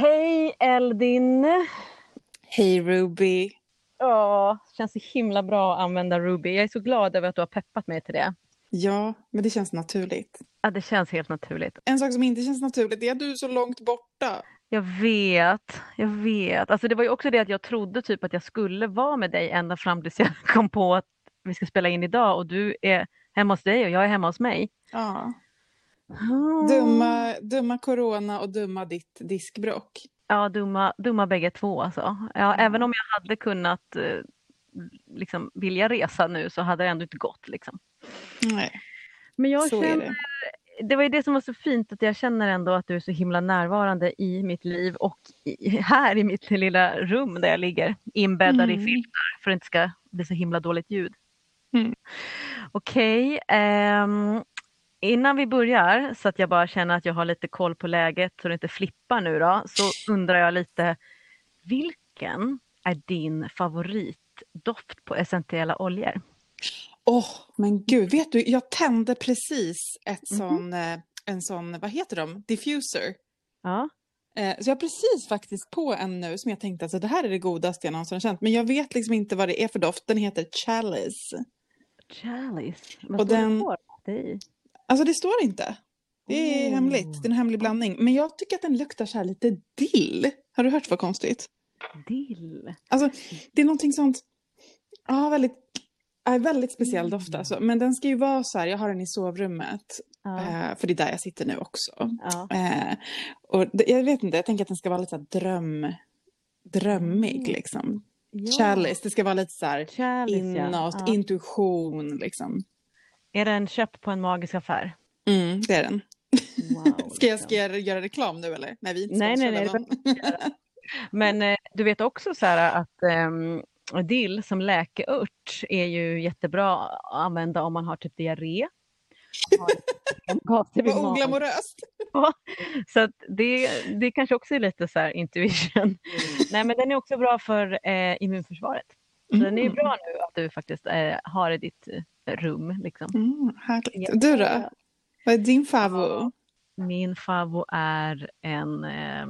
Hej Eldin! Hej Ruby! Ja, känns så himla bra att använda Ruby. Jag är så glad över att du har peppat mig till det. Ja, men det känns naturligt. Ja, det känns helt naturligt. En sak som inte känns naturligt är att du är så långt borta. Jag vet, jag vet. Alltså det var ju också det att jag trodde typ att jag skulle vara med dig ända fram tills jag kom på att vi ska spela in idag och du är hemma hos dig och jag är hemma hos mig. Ja. Oh. Dumma, dumma corona och dumma ditt diskbrock. Ja, dumma, dumma bägge två alltså. Ja. Även om jag hade kunnat eh, liksom, vilja resa nu så hade det ändå inte gått. Liksom. Nej, Men jag så är känner, det. det var ju det som var så fint att jag känner ändå att du är så himla närvarande i mitt liv och i, här i mitt lilla rum där jag ligger inbäddad i Mm. filtar för att det inte ska bli så himla dåligt ljud. Mm. Okej, ehm, innan vi börjar så att jag bara känner att jag har lite koll på läget så det inte flippar nu då så undrar jag lite vilken är din favoritdoft på essentiella oljor? Åh, men gud, vet du, jag tände precis ett Mhm. sån, eh, en sån, vad heter de, diffuser. Ja, Eh, Så jag har precis faktiskt på en nu som jag tänkte att alltså, det här är det godaste jag någonsin har känt. Men jag vet liksom inte vad det är för doft. Den heter Chalice. Chalice. Vad Och står den- det i? Alltså det står inte. Det är Oh. hemligt. Det är en hemlig blandning. Men jag tycker att den luktar så här lite dill. Har du hört vad konstigt? Dill. Alltså det är någonting sånt. Ja, väldigt. Ja, väldigt speciell doft alltså. Men den ska ju vara så här. Jag har den i sovrummet. Ja. Eh, för det är där jag sitter nu också. ja. Eh, och jag vet inte. Jag tänker att den ska vara lite dröm. Drömmig Mm. liksom. Ja. Chalice. Det ska vara lite så här. Chalice, Inåt, ja. intuition liksom. Är den köpt på en magisk affär? Mm, det är den. Wow, Ska jag, liksom. ska jag göra reklam nu eller? Nej, vi inte Nej, nej, nej, men- eh, du vet också så här att ehm, dill som läkeört är ju jättebra att använda om man har typ diarré. Magen. oglamoröst. Så att det, det kanske också är lite så här intuition. Nej men den är också bra för eh, immunförsvaret. Så den är ju bra nu att du faktiskt eh, har i ditt eh, rum. Liksom. Mm, härligt. Du då? Vad är din favorit? Min favvo är en, eh,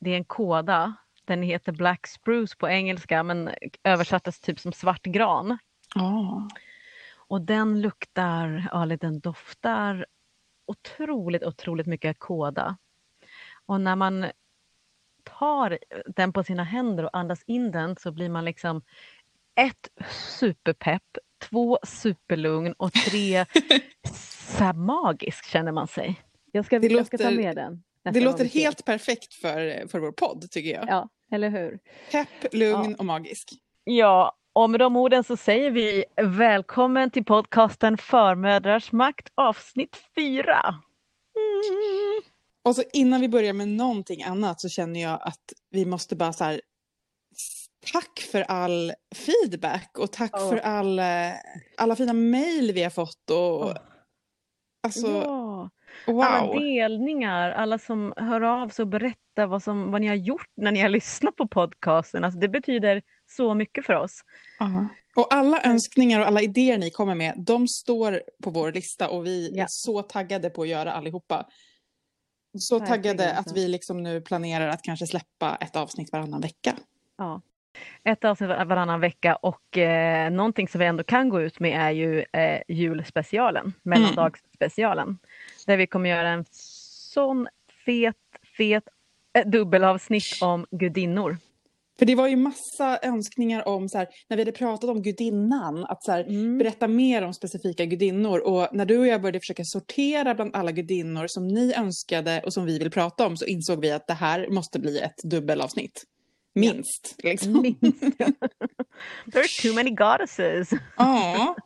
det är en kåda. Den heter Black Spruce på engelska men översattes typ som svart gran. Ja. Och den luktar, ja, eller den doftar otroligt, otroligt mycket kåda. Och när man tar den på sina händer och andas in den så blir man liksom ett superpepp, två superlugn och tre så magisk känner man sig. Jag ska, Det jag ska ta med den. Det låter helt perfekt för, för vår podd tycker jag. Ja, eller hur? Pepp, lugn och magisk. Ja, och med de orden så säger vi välkommen till podcasten Förmödrars makt avsnitt 4. Mm. Och så innan vi börjar med någonting annat så känner jag att vi måste bara så här. Tack för all feedback och tack Ja. för all, eh, alla fina mejl vi har fått. Och, Ja. Alltså, ja. Alla wow. delningar, alla som hör av sig och berättar vad, som, vad ni har gjort när ni har lyssnat på podcasten. Alltså det betyder så mycket för oss. Ja. Och alla önskningar och alla idéer ni kommer med, de står på vår lista och vi Ja. är så taggade på att göra allihopa. Så Verkligen, taggade att alltså. vi liksom nu planerar att kanske släppa ett avsnitt varannan vecka. Ja. Ett avsnitt var- varannan vecka och eh, någonting som vi ändå kan gå ut med är ju eh, julspecialen, mellandagsspecialen. Där vi kommer göra en sån fet, fet eh, dubbelavsnitt om gudinnor. För det var ju massa önskningar om, så här, när vi hade pratat om gudinnan, att så här, Mm. berätta mer om specifika gudinnor. Och när du och jag började försöka sortera bland alla gudinnor som ni önskade och som vi vill prata om så insåg vi att det här måste bli ett dubbelavsnitt. Minst. Liksom. Minst. There are too many goddesses. Ja.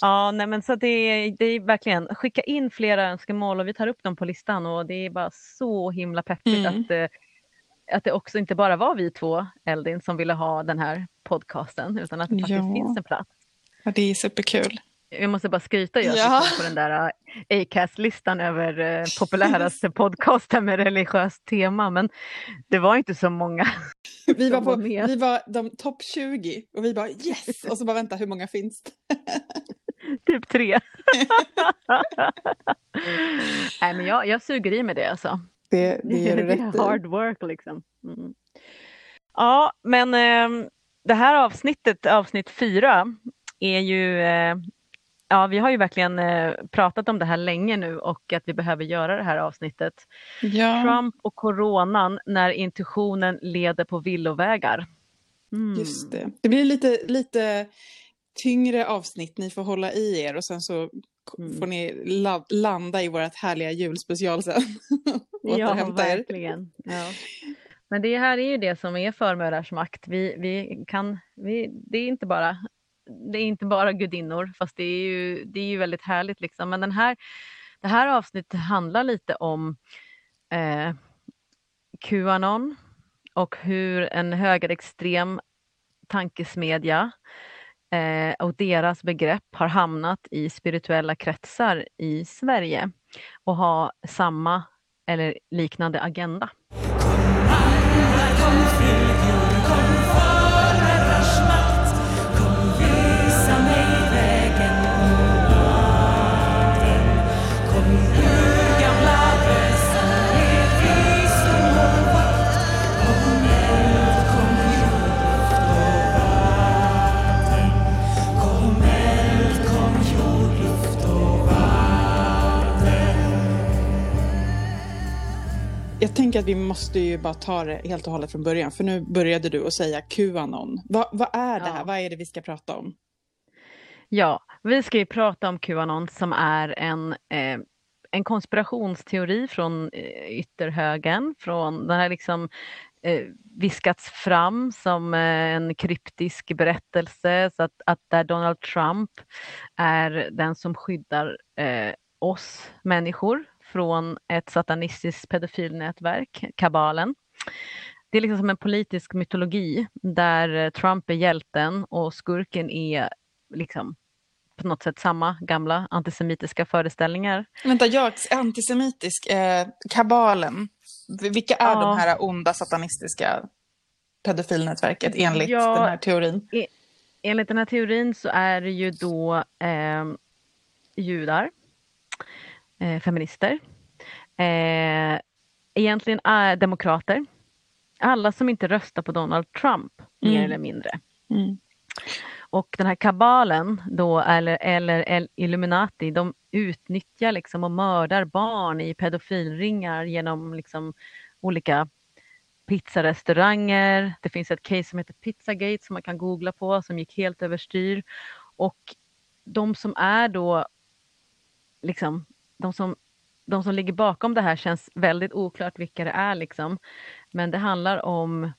Ja, nej men så det, det är verkligen, skicka in flera önskemål och vi tar upp dem på listan och det är bara så himla peppigt Mm. att, eh, att det också inte bara var vi två, Eldin, som ville ha den här podcasten utan att det faktiskt Ja. finns en plats. ja, det är superkul. Jag måste bara skryta jag Ja. på den där eh, Acast-listan över eh, populäraste podcaster med religiöst tema men det var inte så många. Vi var, var vi var de topp 20 och vi bara yes! Och så bara vänta, hur många finns det? Typ tre. Nej men jag, jag suger i mig det alltså. Det, det ger du det är rätt hard work liksom. Mm. Ja, men eh, det här avsnittet, avsnitt fyra, är ju eh, Ja, vi har ju verkligen eh, pratat om det här länge nu och att vi behöver göra det här avsnittet. Ja, Trump och coronan när intuitionen leder på villovägar. Mm. just det. Det blir lite, lite tyngre avsnitt. Ni får hålla i er och sen så Mm. får ni la- landa i vårt härliga julspecial sen. Ja, er. verkligen. Ja. Men det här är ju det som är förmödrars makt. Vi, vi kan, vi, det, är inte bara, det är inte bara gudinnor, fast det är ju, det är ju väldigt härligt. Liksom. Men den här, det här avsnittet handlar lite om eh, Qanon och hur en högerextrem tankesmedja eh, och deras begrepp har hamnat i spirituella kretsar i Sverige och har samma eller liknande agenda. Vi måste ju bara ta det helt och hållet från början. För nu började du att säga Qanon. Va, vad är det här? Ja. Vad är det vi ska prata om? Ja, vi ska ju prata om Qanon som är en, eh, en konspirationsteori från eh, ytterhögern, från den här liksom eh, viskats fram som eh, en kryptisk berättelse så att, att där Donald Trump är den som skyddar eh, oss människor från ett satanistiskt pedofilnätverk, kabalen. Det är liksom som en politisk mytologi där Trump är hjälten och skurken är liksom på något sätt samma gamla antisemitiska föreställningar. Vänta, jag är antisemitisk. Eh, kabalen. Vilka är Ja. de här onda satanistiska pedofilnätverket enligt Ja. den här teorin? Enligt den här teorin så är det ju då eh, judar, feminister, eh, egentligen är demokrater, alla som inte röstar på Donald Trump mer Mm. eller mindre. Mm. Och den här kabalen då, eller, eller El- Illuminati, de utnyttjar liksom och mördar barn i pedofilringar genom liksom olika pizzarestauranger. Det finns ett case som heter Pizzagate som man kan googla på som gick helt överstyr. Och de som är då liksom, de som, de som ligger bakom det här känns väldigt oklart vilka det är liksom. Men det handlar om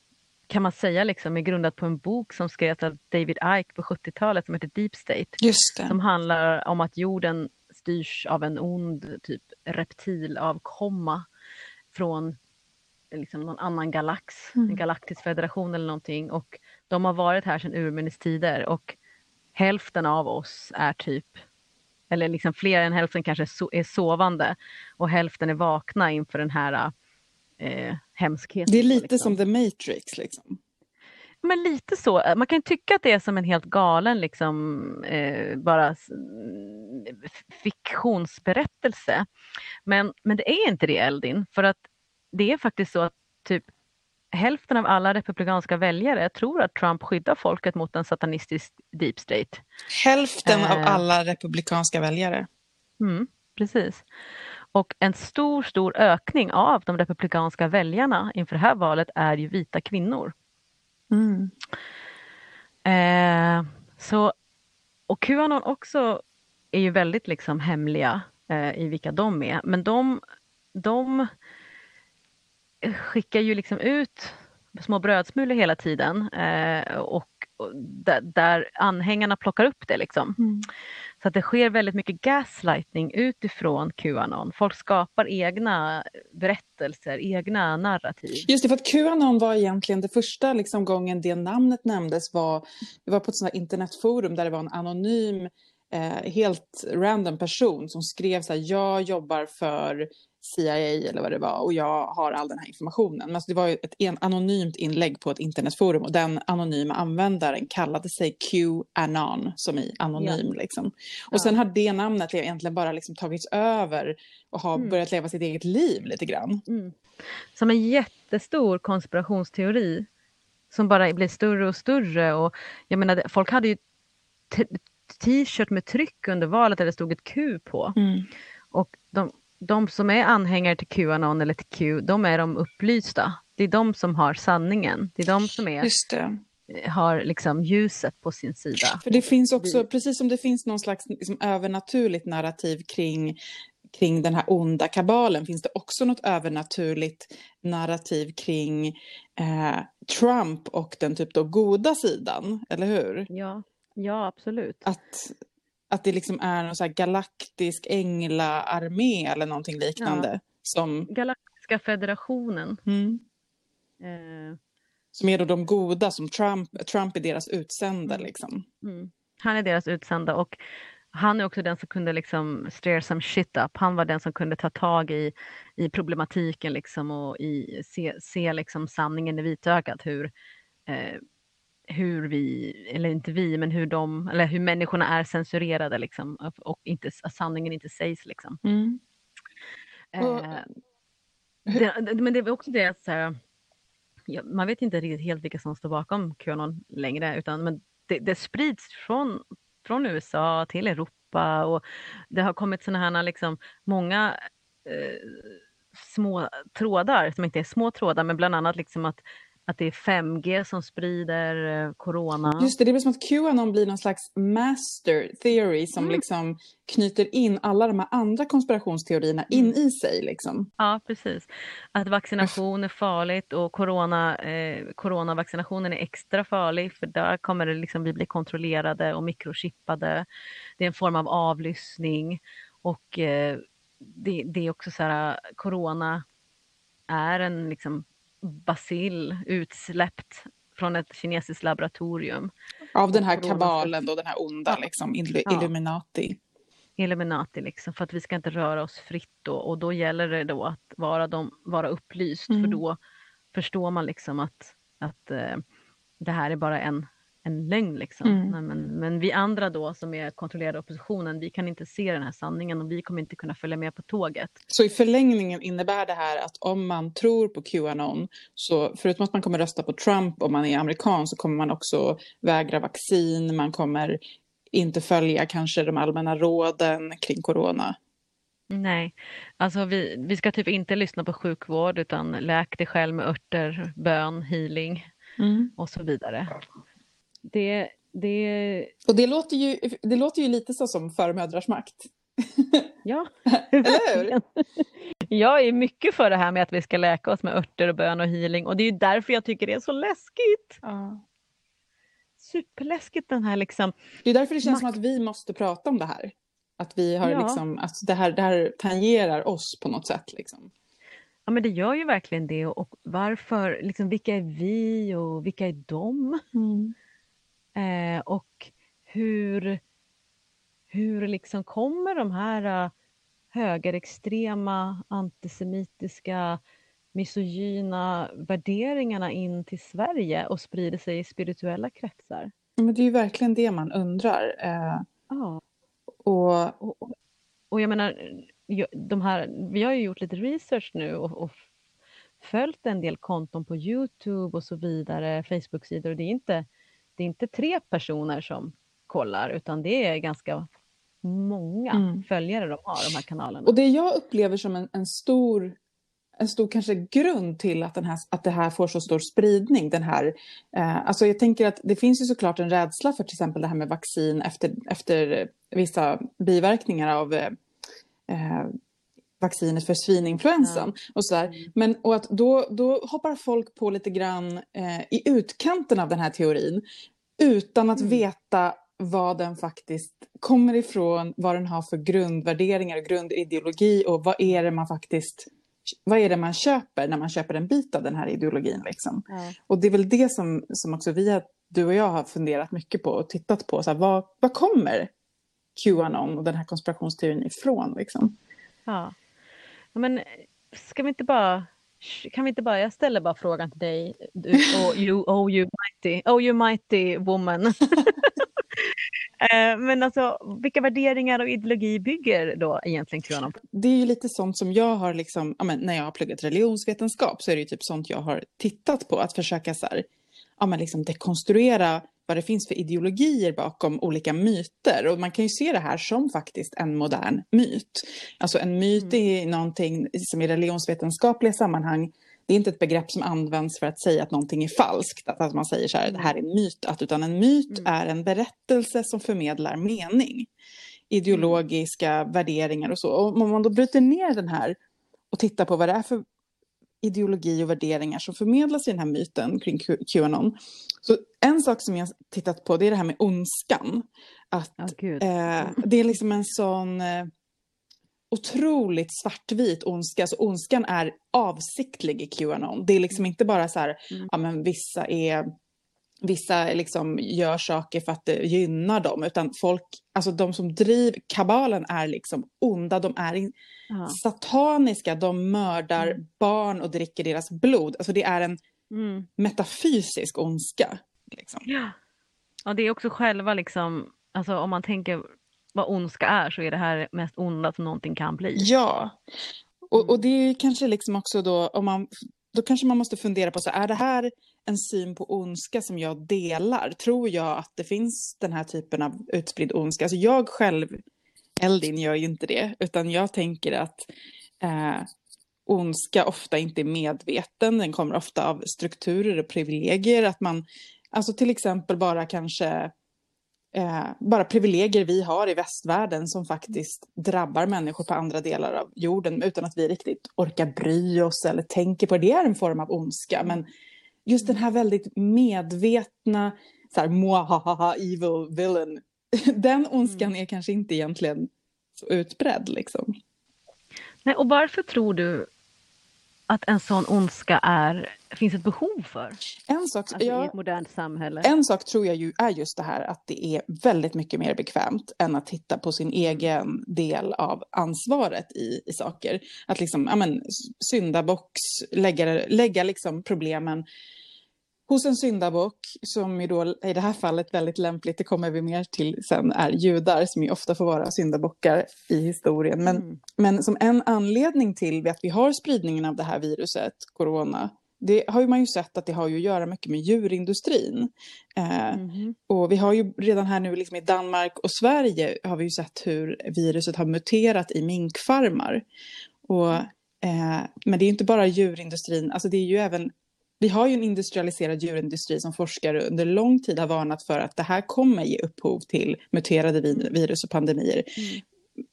kan man säga liksom är grundat på en bok som skrevs av David Icke på 70-talet som heter Deep State. Just det. Som handlar om att jorden styrs av en ond typ reptilavkomma från liksom någon annan galax, Mm. en galaktisk federation eller någonting. Och de har varit här sedan urminnes tider och hälften av oss är typ, eller liksom fler än hälften kanske är sovande och hälften är vakna inför den här eh, hemskheten. Det är lite liksom. som The Matrix liksom. Men lite så. Man kan tycka att det är som en helt galen liksom, eh, bara fiktionsberättelse. Men, men det är inte det Eldin, för att det är faktiskt så att typ hälften av alla republikanska väljare tror att Trump skyddar folket mot en satanistisk deep state. Hälften av Eh. alla republikanska väljare. Mm, precis. Och en stor, stor ökning av de republikanska väljarna inför det här valet är ju vita kvinnor. Mm. Eh, så, och Qanon också är ju väldigt liksom hemliga eh, i vilka de är. Men de, de skickar ju liksom ut små brödsmulor hela tiden eh, och, och där, där anhängarna plockar upp det. Liksom. Mm. Så att det sker väldigt mycket gaslighting utifrån Qanon. Folk skapar egna berättelser, egna narrativ. Just det, för att Qanon var egentligen det första liksom, gången det namnet nämndes var, det var på ett sånt internetforum där det var en anonym, eh, helt random person som skrev så här, jag jobbar för CIA eller vad det var och jag har all den här informationen. Men alltså det var ju ett en, anonymt inlägg på ett internetforum och den anonyma användaren kallade sig QAnon som i anonym. Ja. Liksom. Och ja. sen har det namnet egentligen bara liksom tagits över och har mm. börjat leva sitt eget liv lite grann. Mm. Som en jättestor konspirationsteori som bara blir större och större. Och jag menar, folk hade ju t-shirt med tryck under valet där det stod ett Q på. Mm. Och de, de som är anhängare till Qanon eller till Q, de är de upplysta. Det är de som har sanningen. Det är de som är, har liksom ljuset på sin sida. För det finns också, precis som det finns någon slags liksom, övernaturligt narrativ kring kring den här onda kabalen finns det också något övernaturligt narrativ kring eh, Trump och den typ då goda sidan, eller hur? Ja, ja absolut. Att, att det liksom är någon så här galaktisk änglaarmé eller någonting liknande. Ja. Som... Galaktiska federationen. Mm. Eh. Som är då de goda, som Trump, Trump är deras utsända mm. liksom. Mm. Han är deras utsända och han är också den som kunde liksom stir some shit up. Han var den som kunde ta tag i, i problematiken liksom och i, se, se liksom sanningen i vitögat hur, eh, hur vi, eller inte vi, men hur de, eller hur människorna är censurerade liksom och inte, sanningen inte sägs liksom. Mm. Eh, det, men det var också det att så här, man vet inte riktigt helt vilka som står bakom Qanon längre utan men det, det sprids från från USA till Europa och det har kommit sådana här liksom många eh, små trådar som inte är små trådar men bland annat liksom att att det är 5G som sprider eh, corona. Just det, det blir som att Qanon blir någon slags master theory som mm. liksom knyter in alla de här andra konspirationsteorierna in mm. i sig. Liksom. Ja, precis. Att vaccination är farligt och corona, eh, coronavaccinationen är extra farlig för där kommer det liksom vi bli kontrollerade och mikrochippade. Det är en form av avlyssning och eh, det, det, är också så här, corona är en liksom bacill utsläppt från ett kinesiskt laboratorium. Av den här kabalen då, den här onda ja. liksom, Illuminati. Illuminati liksom, för att vi ska inte röra oss fritt då och då gäller det då att vara, de, vara upplyst mm. för då förstår man liksom att, att uh, det här är bara en en lögn. Liksom. Mm. Men, men vi andra då som är kontrollerade oppositionen, vi kan inte se den här sanningen och vi kommer inte kunna följa med på tåget. Så i förlängningen innebär det här att om man tror på Qanon, så förutom att man kommer rösta på Trump om man är amerikan, så kommer man också vägra vaccin, man kommer inte följa kanske de allmänna råden kring corona. Nej, alltså vi, vi ska typ inte lyssna på sjukvård utan läk dig själv med örter, bön, healing mm. och så vidare. Det, det... Och det låter, ju, det låter ju lite så som förmödrars makt. Ja, eller hur? Jag är mycket för det här med att vi ska läka oss med örter och bön och healing och det är därför jag tycker det är så läskigt. Ja. Superläskigt den här liksom. Det är därför det känns makt... som att vi måste prata om det här. Att vi har ja. liksom, att det här, det här tangerar oss på något sätt liksom. Ja men det gör ju verkligen det och varför, liksom vilka är vi och vilka är de? Mm. Eh, och hur, hur liksom kommer de här uh, högerextrema, antisemitiska, misogyna värderingarna in till Sverige och sprider sig i spirituella kretsar? Men det är ju verkligen det man undrar. Eh, ja. Och, och, och jag menar, de här, vi har ju gjort lite research nu och, och följt en del konton på Youtube och så vidare, Facebook-sidor och det är inte det är inte tre personer som kollar utan det är ganska många mm. följare de har, de här kanalerna. Och det jag upplever som en, en stor en stor kanske grund till att, den här, att det här får så stor spridning. Den här, eh, alltså jag tänker att det finns ju såklart en rädsla för till exempel det här med vaccin efter, efter vissa biverkningar av eh, eh vaccinet för svininfluensan. Ja. Och, sådär. Mm. Men, och att då, då hoppar folk på lite grann eh, i utkanten av den här teorin utan att mm. veta vad den faktiskt kommer ifrån, vad den har för grundvärderingar och grundideologi och vad är det man faktiskt vad är det man köper när man köper en bit av den här ideologin? Liksom? Ja. Och det är väl det som, som också vi, har, du och jag har funderat mycket på och tittat på. Så här, vad, vad kommer Qanon och den här konspirationsteorin ifrån? Liksom? Ja. Men ska vi inte bara kan vi inte bara, jag ställer bara frågan till dig, du, oh, you, oh you mighty, oh you mighty woman. Eh, men alltså, vilka värderingar och ideologi bygger då egentligen Qanon på? Det är ju lite sånt som jag har, liksom, ja, men när jag har pluggat religionsvetenskap så är det ju typ sånt jag har tittat på. Att försöka så här, ja, men liksom dekonstruera vad det finns för ideologier bakom olika myter. Och man kan ju se det här som faktiskt en modern myt. Alltså en myt mm. är någonting som i religionsvetenskapliga sammanhang det är inte ett begrepp som används för att säga att någonting är falskt, att man säger så här, det här är en myt, att, utan en myt mm. är en berättelse som förmedlar mening. Ideologiska mm. värderingar och så. Och om man då bryter ner den här och tittar på vad det är för ideologi och värderingar som förmedlas i den här myten kring Qanon. Så en sak som jag tittat på det är det här med ondskan. Att oh, eh, det är liksom en sån eh, otroligt svartvit ondska. Alltså ondskan är avsiktlig i Qanon. Det är liksom inte bara så här, mm. ja men vissa är Vissa liksom gör saker för att det gynnar dem, utan folk, alltså de som driver, kabalen är liksom onda, de är in, sataniska, de mördar mm. barn och dricker deras blod. Alltså det är en mm. metafysisk ondska. Liksom. Ja. ja, det är också själva liksom, alltså om man tänker vad ondska är så är det här mest onda som någonting kan bli. Ja, och, och det är kanske liksom också då om man då kanske man måste fundera på så är det här en syn på ondska som jag delar? Tror jag att det finns den här typen av utspridd ondska? Alltså jag själv, Eldin, gör ju inte det, utan jag tänker att eh, ondska ofta inte är medveten, den kommer ofta av strukturer och privilegier, att man, alltså till exempel bara kanske eh, bara privilegier vi har i västvärlden som faktiskt drabbar människor på andra delar av jorden utan att vi riktigt orkar bry oss eller tänker på det. Det är en form av ondska. Men just den här väldigt medvetna, så här, ha evil villain, den ondskan mm. är kanske inte egentligen så utbredd. Liksom. Nej, och varför tror du att en sån ondska är, finns ett behov för? En sak, alltså ja, I ett modernt samhälle. En sak tror jag ju är just det här att det är väldigt mycket mer bekvämt än att titta på sin egen del av ansvaret i, i saker. Att liksom, ja men, syndabox, lägga, lägga liksom problemen hos en syndabock, som ju då i det här fallet väldigt lämpligt, det kommer vi mer till sen, är judar som ju ofta får vara syndabockar i historien. Men, mm. men som en anledning till att vi har spridningen av det här viruset, corona, det har ju man ju sett att det har ju att göra mycket med djurindustrin. Eh, mm. Och vi har ju redan här nu liksom i Danmark och Sverige har vi ju sett hur viruset har muterat i minkfarmar. Och, eh, men det är inte bara djurindustrin, alltså det är ju även vi har ju en industrialiserad djurindustri som forskare under lång tid har varnat för att det här kommer ge upphov till muterade virus och pandemier. Mm.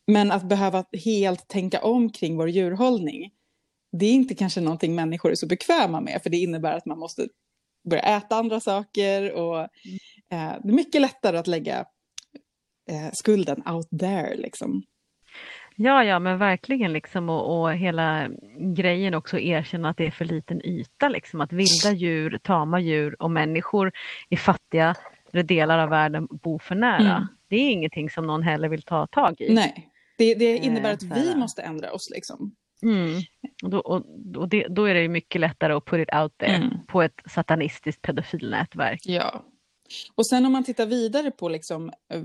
Men att behöva helt tänka om kring vår djurhållning, det är inte kanske någonting människor är så bekväma med, för det innebär att man måste börja äta andra saker och mm. eh, det är mycket lättare att lägga eh, skulden out there liksom. Ja, ja, men verkligen liksom och, och hela grejen också erkänna att det är för liten yta liksom. Att vilda djur, tama djur och människor i fattiga delar av världen bor för nära. Mm. Det är ingenting som någon heller vill ta tag i. Nej, det, det innebär att vi eh, måste ändra oss liksom. Mm. Och, då, och, och det, då är det mycket lättare att put it out there mm. på ett satanistiskt pedofilnätverk. Ja. Och sen om man tittar vidare på liksom, eh,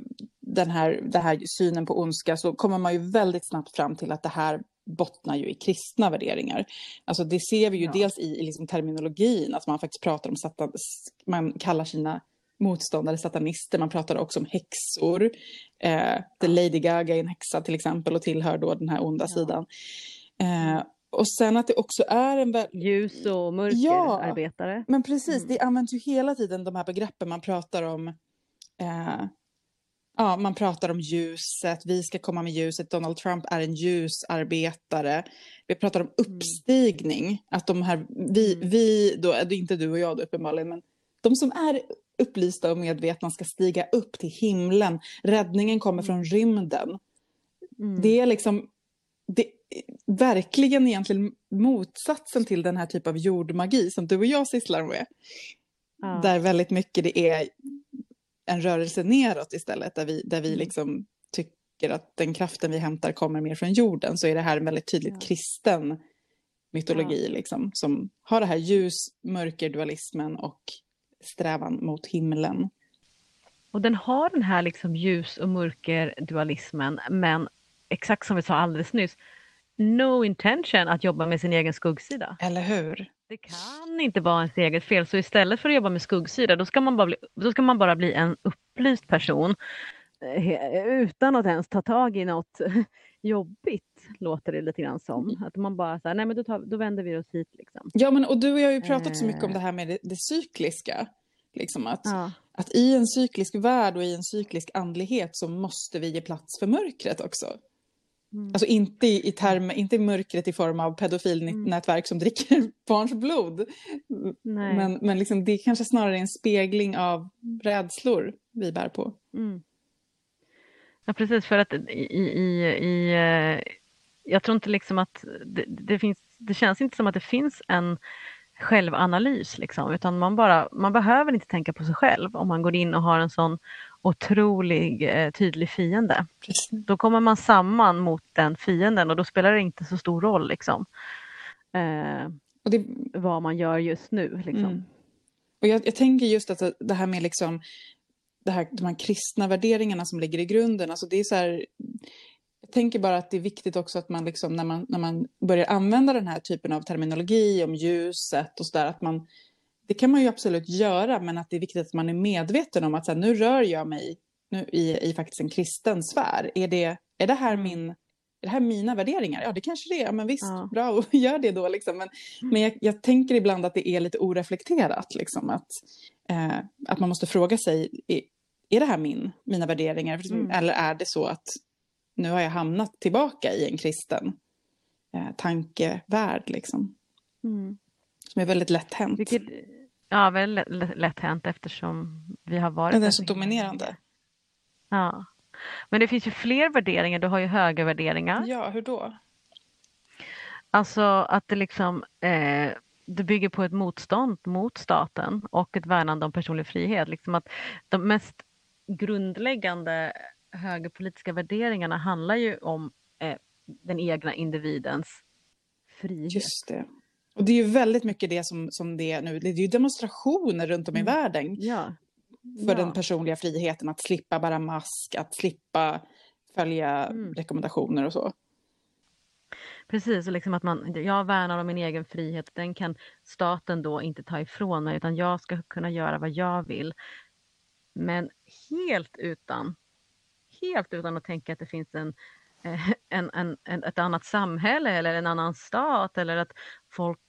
den här, den här synen på ondska så kommer man ju väldigt snabbt fram till att det här bottnar ju i kristna värderingar. Alltså det ser vi ju ja. dels i, i liksom terminologin, att man faktiskt pratar om satan, man kallar sina motståndare satanister, man pratar också om häxor. Eh, Lady Gaga är en häxa till exempel och tillhör då den här onda ja. sidan. Eh, och sen att det också är en... Ljus och mörkerarbetare. Ja, men precis, mm. det används ju hela tiden de här begreppen man pratar om. Eh, ja, man pratar om ljuset, vi ska komma med ljuset, Donald Trump är en ljusarbetare. Vi pratar om mm. uppstigning, att de här, vi, mm. vi då, det är inte du och jag då uppenbarligen, men de som är upplysta och medvetna ska stiga upp till himlen. Räddningen kommer från rymden. Mm. Det är liksom, det, verkligen egentligen motsatsen till den här typen av jordmagi som du och jag sysslar med. Ja. Där väldigt mycket det är en rörelse neråt istället, där vi, där vi mm. liksom tänker att den kraften vi hämtar kommer mer från jorden så är det här en väldigt tydligt Ja. kristen mytologi liksom, som har det här ljus-mörker-dualismen och strävan mot himlen. Och den har den här liksom ljus och mörker-dualismen, men exakt som vi sa alldeles nyss, no intention att jobba med sin egen skuggsida. Eller hur? Det kan inte vara ens eget fel, så istället för att jobba med skuggsida, då ska man bara bli, då ska man bara bli en upplyst person eh, utan att ens ta tag i något jobbigt, låter det lite grann som. Att man bara säger nej men då, tar, då vänder vi oss hit liksom. Ja, men och du och jag har ju pratat så mycket om Eh. det här med det, det cykliska. Liksom att, Ja, att i en cyklisk värld och i en cyklisk andlighet så måste vi ge plats för mörkret också. Mm. Alltså inte i, i term, inte mörkret i form av pedofilnätverk som dricker barns blod. nej. Men, men liksom, det är kanske snarare en spegling av rädslor vi bär på. Mm. Ja precis, för att i, i, i eh, jag tror inte liksom att det, det finns, det känns inte som att det finns en självanalys liksom, utan man bara, man behöver inte tänka på sig själv om man går in och har en sån otrolig eh, tydlig fiende. Precis. Då kommer man samman mot den fienden och då spelar det inte så stor roll liksom. Eh, Och det, vad man gör just nu liksom. Mm. Och jag, jag tänker just att det här med liksom, det här, de här kristna värderingarna som ligger i grunden, alltså det är så här, jag tänker bara att det är viktigt också att man liksom, när man, när man börjar använda den här typen av terminologi om ljuset och sådär, att man, det kan man ju absolut göra, men att det är viktigt att man är medveten om att så här, nu rör jag mig nu, i, i faktiskt en kristen sfär. Är det, är det här min är det här mina värderingar? Ja, det kanske det är. Ja, men visst, Ja. bra, gör det då. Liksom. Men, men jag, jag tänker ibland att det är lite oreflekterat. Liksom, att, eh, att man måste fråga sig, är, är det här min, mina värderingar? Mm. Eller är det så att nu har jag hamnat tillbaka i en kristen eh, tankevärld, liksom, Mm. som är väldigt lätt hänt. Vilket, ja, väldigt lätt, hänt eftersom vi har varit Den är så dominerande. Ja. Men det finns ju fler värderingar. Du har ju högervärderingar. Ja, hur då? Alltså att det liksom eh, det bygger på ett motstånd mot staten och ett värnande om personlig frihet. Liksom att de mest grundläggande högerpolitiska värderingarna handlar ju om eh, den egna individens frihet. Just det. Och det är ju väldigt mycket det som, som det är nu. Det är ju demonstrationer runt om i Mm. världen Ja. för ja. den personliga friheten. Att slippa bära mask, att slippa följa Mm. rekommendationer och så. Precis, och liksom att man, jag värnar om min egen frihet. Den kan staten då inte ta ifrån mig utan jag ska kunna göra vad jag vill. Men helt utan, helt utan att tänka att det finns en, en, en, en, ett annat samhälle eller en annan stat eller att folk,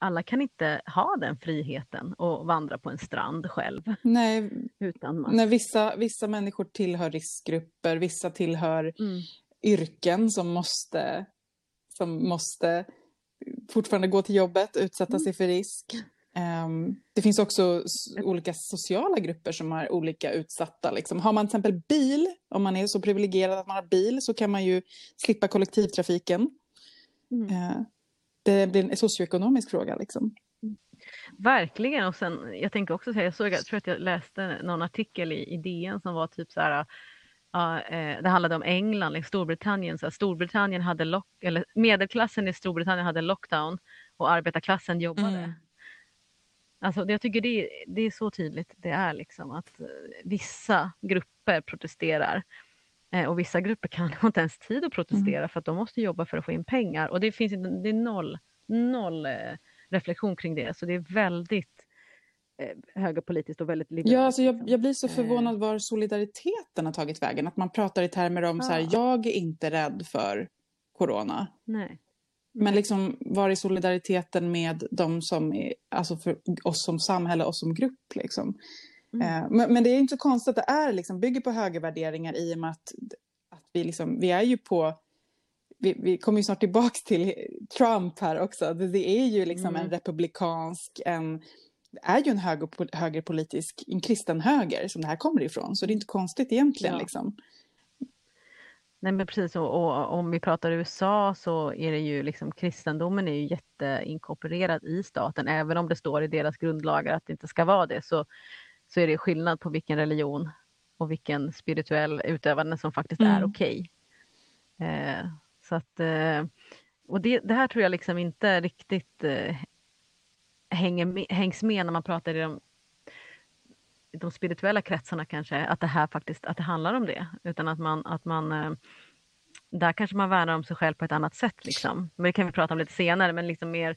alla kan inte ha den friheten och vandra på en strand själv Nej, utan mask. när vissa, vissa människor tillhör riskgrupper, vissa tillhör Mm. yrken som måste, som måste fortfarande gå till jobbet, utsätta Mm. sig för risk. Ehm, det finns också olika sociala grupper som är olika utsatta. Liksom. Har man till exempel bil, om man är så privilegierad att man har bil, så kan man ju slippa kollektivtrafiken. Mm. Eh, det blir en socioekonomisk fråga. Liksom. Verkligen och sen jag tänker också säga, jag såg, jag tror att jag läste någon artikel i, i DN som var typ så här, eh, det handlade om England, liksom Storbritannien, så här, Storbritannien hade lock, eller medelklassen i Storbritannien hade lockdown och arbetarklassen jobbade. Mm. Alltså jag tycker det, är- det är så tydligt, det är liksom att eh, vissa grupper protesterar eh, och vissa grupper kan inte ens tid att protestera för att de måste jobba för att få in pengar och det finns inte, det är noll, noll eh, reflektion kring det så det är väldigt eh, högerpolitiskt och väldigt liberalt. Ja, alltså jag, liksom. jag blir så förvånad var solidariteten har tagit vägen. Att man pratar i termer om så här, Ja. jag är inte rädd för corona. Nej. Men liksom, var är solidariteten med de som är, alltså för oss som samhälle, oss som grupp liksom? Mm. Eh, men, men det är inte så konstigt att det är liksom, bygger på högervärderingar i och med att, att vi liksom, vi är ju på, vi, vi kommer ju snart tillbaks till Trump här också. Det, det är ju liksom Mm. en republikansk, en, är ju en höger, högerpolitisk, en kristen höger som det här kommer ifrån. Så det är inte konstigt egentligen Ja. liksom. Nej men precis och, och om vi pratar USA så är det ju liksom kristendomen är ju jätteinkorporerad i staten även om det står i deras grundlagar att det inte ska vara det så, så är det skillnad på vilken religion och vilken spirituell utövande som faktiskt mm. är okej. Okay. Eh, så att, eh, och det, det, här tror jag liksom inte riktigt eh, hänger hängs med när man pratar i de, de spirituella kretsarna kanske, att det här faktiskt att det handlar om det. Utan att man, att man eh, där kanske man värnar om sig själv på ett annat sätt. Liksom. Men det kan vi prata om lite senare, men liksom mer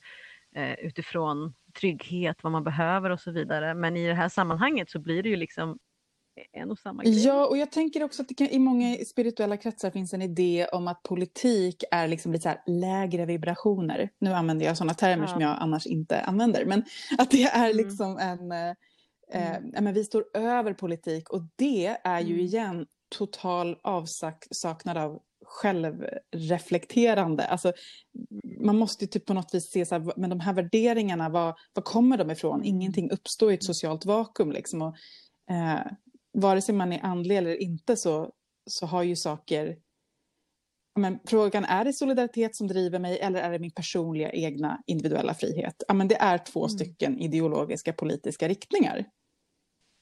eh, utifrån trygghet, vad man behöver och så vidare. Men i det här sammanhanget så blir det ju liksom en och samma grej. Ja, och jag tänker också att det kan, i många spirituella kretsar finns en idé om att politik är liksom lite så lägre vibrationer. Nu använder jag sådana termer ja. som jag annars inte använder, men att det är mm. liksom en... Mm. eh, men vi står över politik och det är ju mm. igen total avsaknad av självreflekterande. Alltså, man måste typ på något vis se så här, men de här värderingarna, var, var kommer de ifrån? Mm. Ingenting uppstår i ett socialt vakuum. Liksom. Och, eh, vare sig man är andlig eller inte så, så har ju saker... Men, frågan är det solidaritet som driver mig eller är det min personliga egna individuella frihet? Ja, men det är två mm. stycken ideologiska politiska riktningar.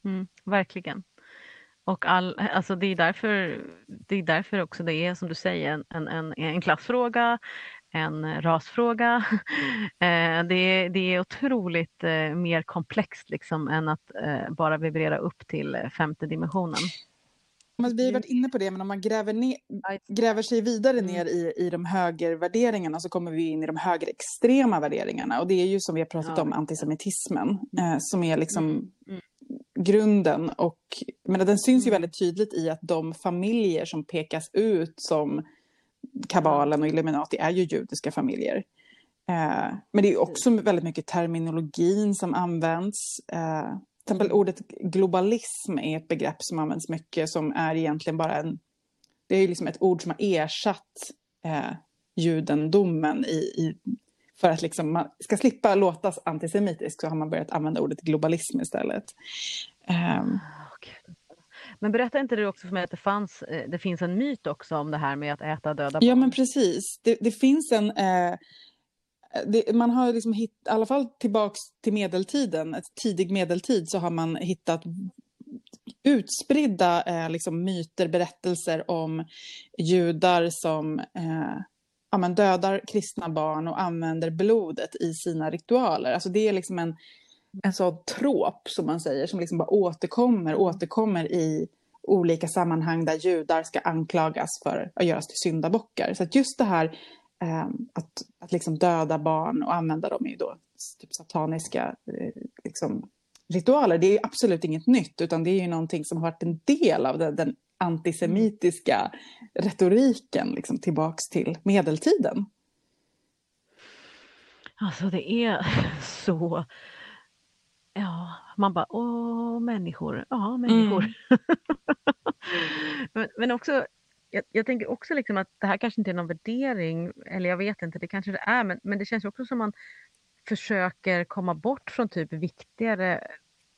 Mm, verkligen. Och all, alltså det, är därför, det är därför också det är som du säger en, en, en klassfråga, en rasfråga. Eh, det, är, det är otroligt eh, mer komplext liksom än att eh, bara vibrera upp till femte dimensionen. vi har varit inne på det, men om man gräver, ner, gräver sig vidare mm. ner i, i de högervärderingarna så kommer vi in i de högerextrema värderingarna. Och det är ju som vi har pratat ja. om antisemitismen, eh, som är liksom mm. Mm grunden. Och, men den syns ju mm. väldigt tydligt i att de familjer som pekas ut som kabalen och Illuminati är ju judiska familjer. Eh, men det är också väldigt mycket terminologin som används. Eh, till exempel ordet globalism är ett begrepp som används mycket som är egentligen bara en... Det är liksom ett ord som har ersatt eh, judendomen i, i för att liksom man ska slippa låta antisemitisk så har man börjat använda ordet globalism istället. Um. Men berätta inte du också för mig att det, fanns, eh, det finns en myt också om det här med att äta döda barn? Ja men precis. Det, det finns en... Eh, det, man har liksom hitt, i alla fall tillbaks till medeltiden, tidig medeltid, så har man hittat utspridda eh, liksom myter, berättelser om judar som eh, ja, men dödar kristna barn och använder blodet i sina ritualer. Alltså det är liksom en, en sån trop som man säger som liksom bara återkommer, återkommer i olika sammanhang där judar ska anklagas för att göras till syndabockar. Så att just det här eh, att, att liksom döda barn och använda dem i då typ sataniska eh, liksom, ritualer, det är absolut inget nytt utan det är ju någonting som har varit en del av den, den antisemitiska retoriken liksom, tillbaks till medeltiden. Alltså det är så... Ja, man bara åh, människor. Ja, människor. Mm. men, men också, jag, jag, tänker också liksom att det här kanske inte är någon värdering, eller jag vet inte, det kanske det är, men, men det känns också som man försöker komma bort från typ viktigare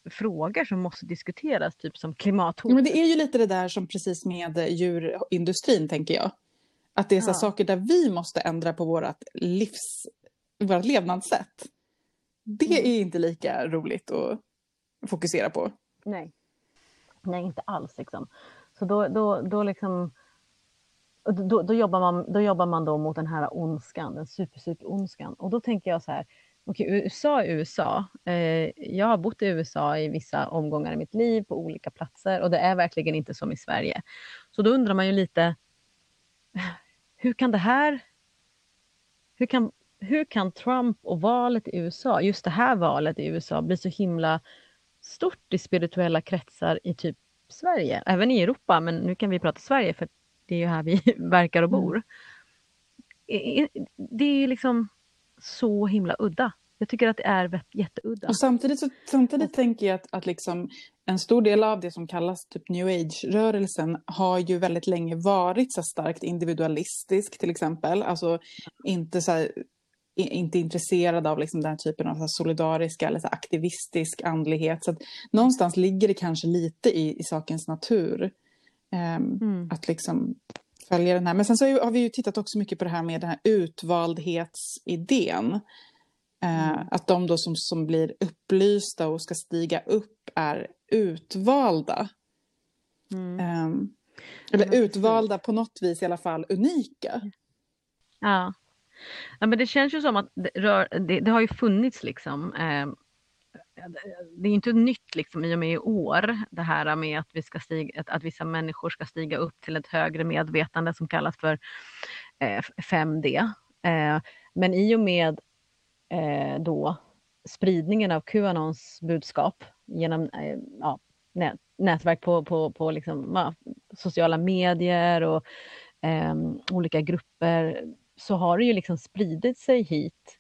frågor som måste diskuteras, typ som klimathot. Men det är ju lite det där som precis med djurindustrin, tänker jag. Att det är så ja. saker där vi måste ändra på vårt livs, vårt levnadssätt. Det mm. är inte lika roligt att fokusera på. Nej, Nej inte alls liksom. Så då, då, då liksom då, då, jobbar man, då jobbar man då mot den här ondskan, den super, super ondskan. Och då tänker jag så här, Okej, USA är USA. Eh, jag har bott i USA i vissa omgångar i mitt liv på olika platser och det är verkligen inte som i Sverige. Så då undrar man ju lite, hur kan det här... Hur kan, hur kan Trump och valet i USA, just det här valet i USA, bli så himla stort i spirituella kretsar i typ Sverige, även i Europa, men nu kan vi prata Sverige för det är ju här vi verkar och bor. Mm. Det är liksom så himla udda. Jag tycker att det är jätteudda. Och samtidigt så, samtidigt och, tänker jag att, att liksom en stor del av det som kallas typ new age-rörelsen har ju väldigt länge varit så starkt individualistisk till exempel. Alltså inte så här, inte intresserad av liksom den här typen av solidariska eller så aktivistisk andlighet. Så någonstans ligger det kanske lite i, i sakens natur. Um, mm. Att liksom följa den här. Men sen så har vi ju tittat också mycket på det här med den här utvaldhetsidén. Eh, mm. att de då som, som blir upplysta och ska stiga upp är utvalda. Mm. Um, eller utvalda på något vis i alla fall unika. Ja. ja men det känns ju som att det, rör, det, det har ju funnits liksom eh, det är inte nytt liksom i och med i år det här med att, vi ska stiga, att, att vissa människor ska stiga upp till ett högre medvetande som kallas för eh, 5D. Eh, men i och med eh, då spridningen av Qanons budskap genom eh, ja, nät, nätverk på, på, på liksom, ja, sociala medier och eh, olika grupper så har det ju liksom spridit sig hit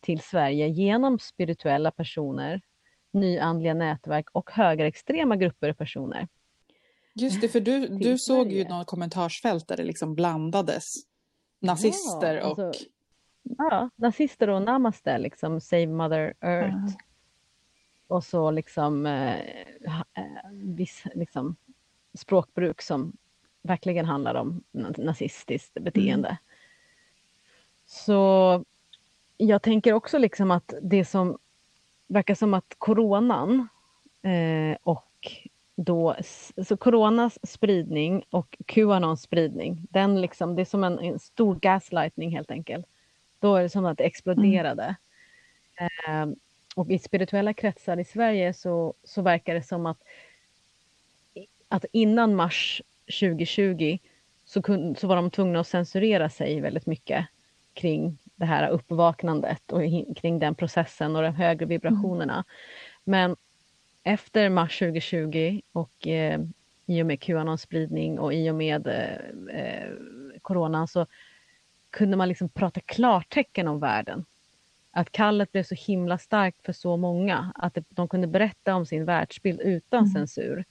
till Sverige genom spirituella personer, nyandliga nätverk och högerextrema grupper och personer. Just det, för du, du såg ju något kommentarsfält där det liksom blandades nazister ja, alltså, och... Ja, nazister och namaste, liksom Save Mother Earth. Uh och så liksom, eh, eh, viss liksom, språkbruk som verkligen handlar om nazistiskt beteende. Mm. Så jag tänker också liksom att det som verkar som att coronan eh, och då, så coronas spridning och Qanons spridning, den liksom, det är som en, en stor gaslightning helt enkelt. Då är det som att det exploderade. Mm. Eh, och i spirituella kretsar i Sverige så, så verkar det som att, att innan mars 2020 så, kun, så var de tvungna att censurera sig väldigt mycket kring det här uppvaknandet och kring den processen och de högre vibrationerna. Mm. Men efter mars 2020 och eh, i och med Qanons spridning och i och med eh, eh, coronan så kunde man liksom prata klartecken om världen att kallet blev så himla starkt för så många att de kunde berätta om sin världsbild utan mm. censur.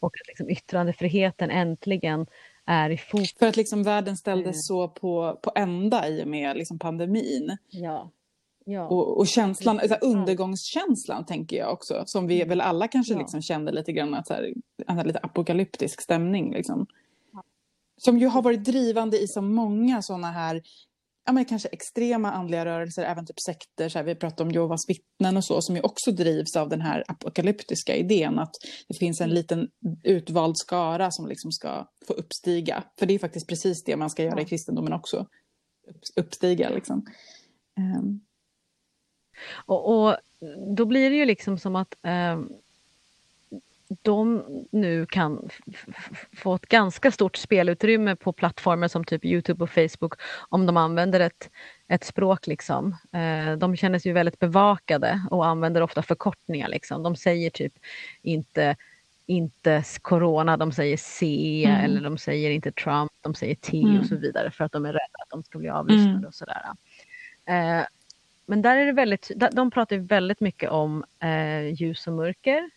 Och att liksom yttrandefriheten äntligen är i fokus. För att liksom världen ställdes mm. så på, på ända i och med liksom pandemin. Ja. Ja. Och, och känslan, alltså undergångskänslan tänker jag också, som vi mm. väl alla kanske ja. liksom kände lite grann, att så här, en lite apokalyptisk stämning. Liksom. Som ju har varit drivande i så många sådana här ja, men kanske extrema andliga rörelser, även typ sekter, så här, vi pratar om Jehovas vittnen och så, som ju också drivs av den här apokalyptiska idén att det finns en liten utvald skara som liksom ska få uppstiga. För det är faktiskt precis det man ska göra i kristendomen också, uppstiga liksom. Um. Och, och, då blir det ju liksom som att um de nu kan få ett ganska stort spelutrymme på plattformar som typ Youtube och Facebook om de använder ett, ett språk. Liksom. Eh, de känner sig väldigt bevakade och använder ofta förkortningar. Liksom. De säger typ inte inte corona, de säger C mm. eller de säger inte Trump, de säger T mm. och så vidare för att de är rädda att de ska bli avlyssnade mm. och sådär. Eh, men där är det väldigt, de pratar väldigt mycket om eh, ljus och mörker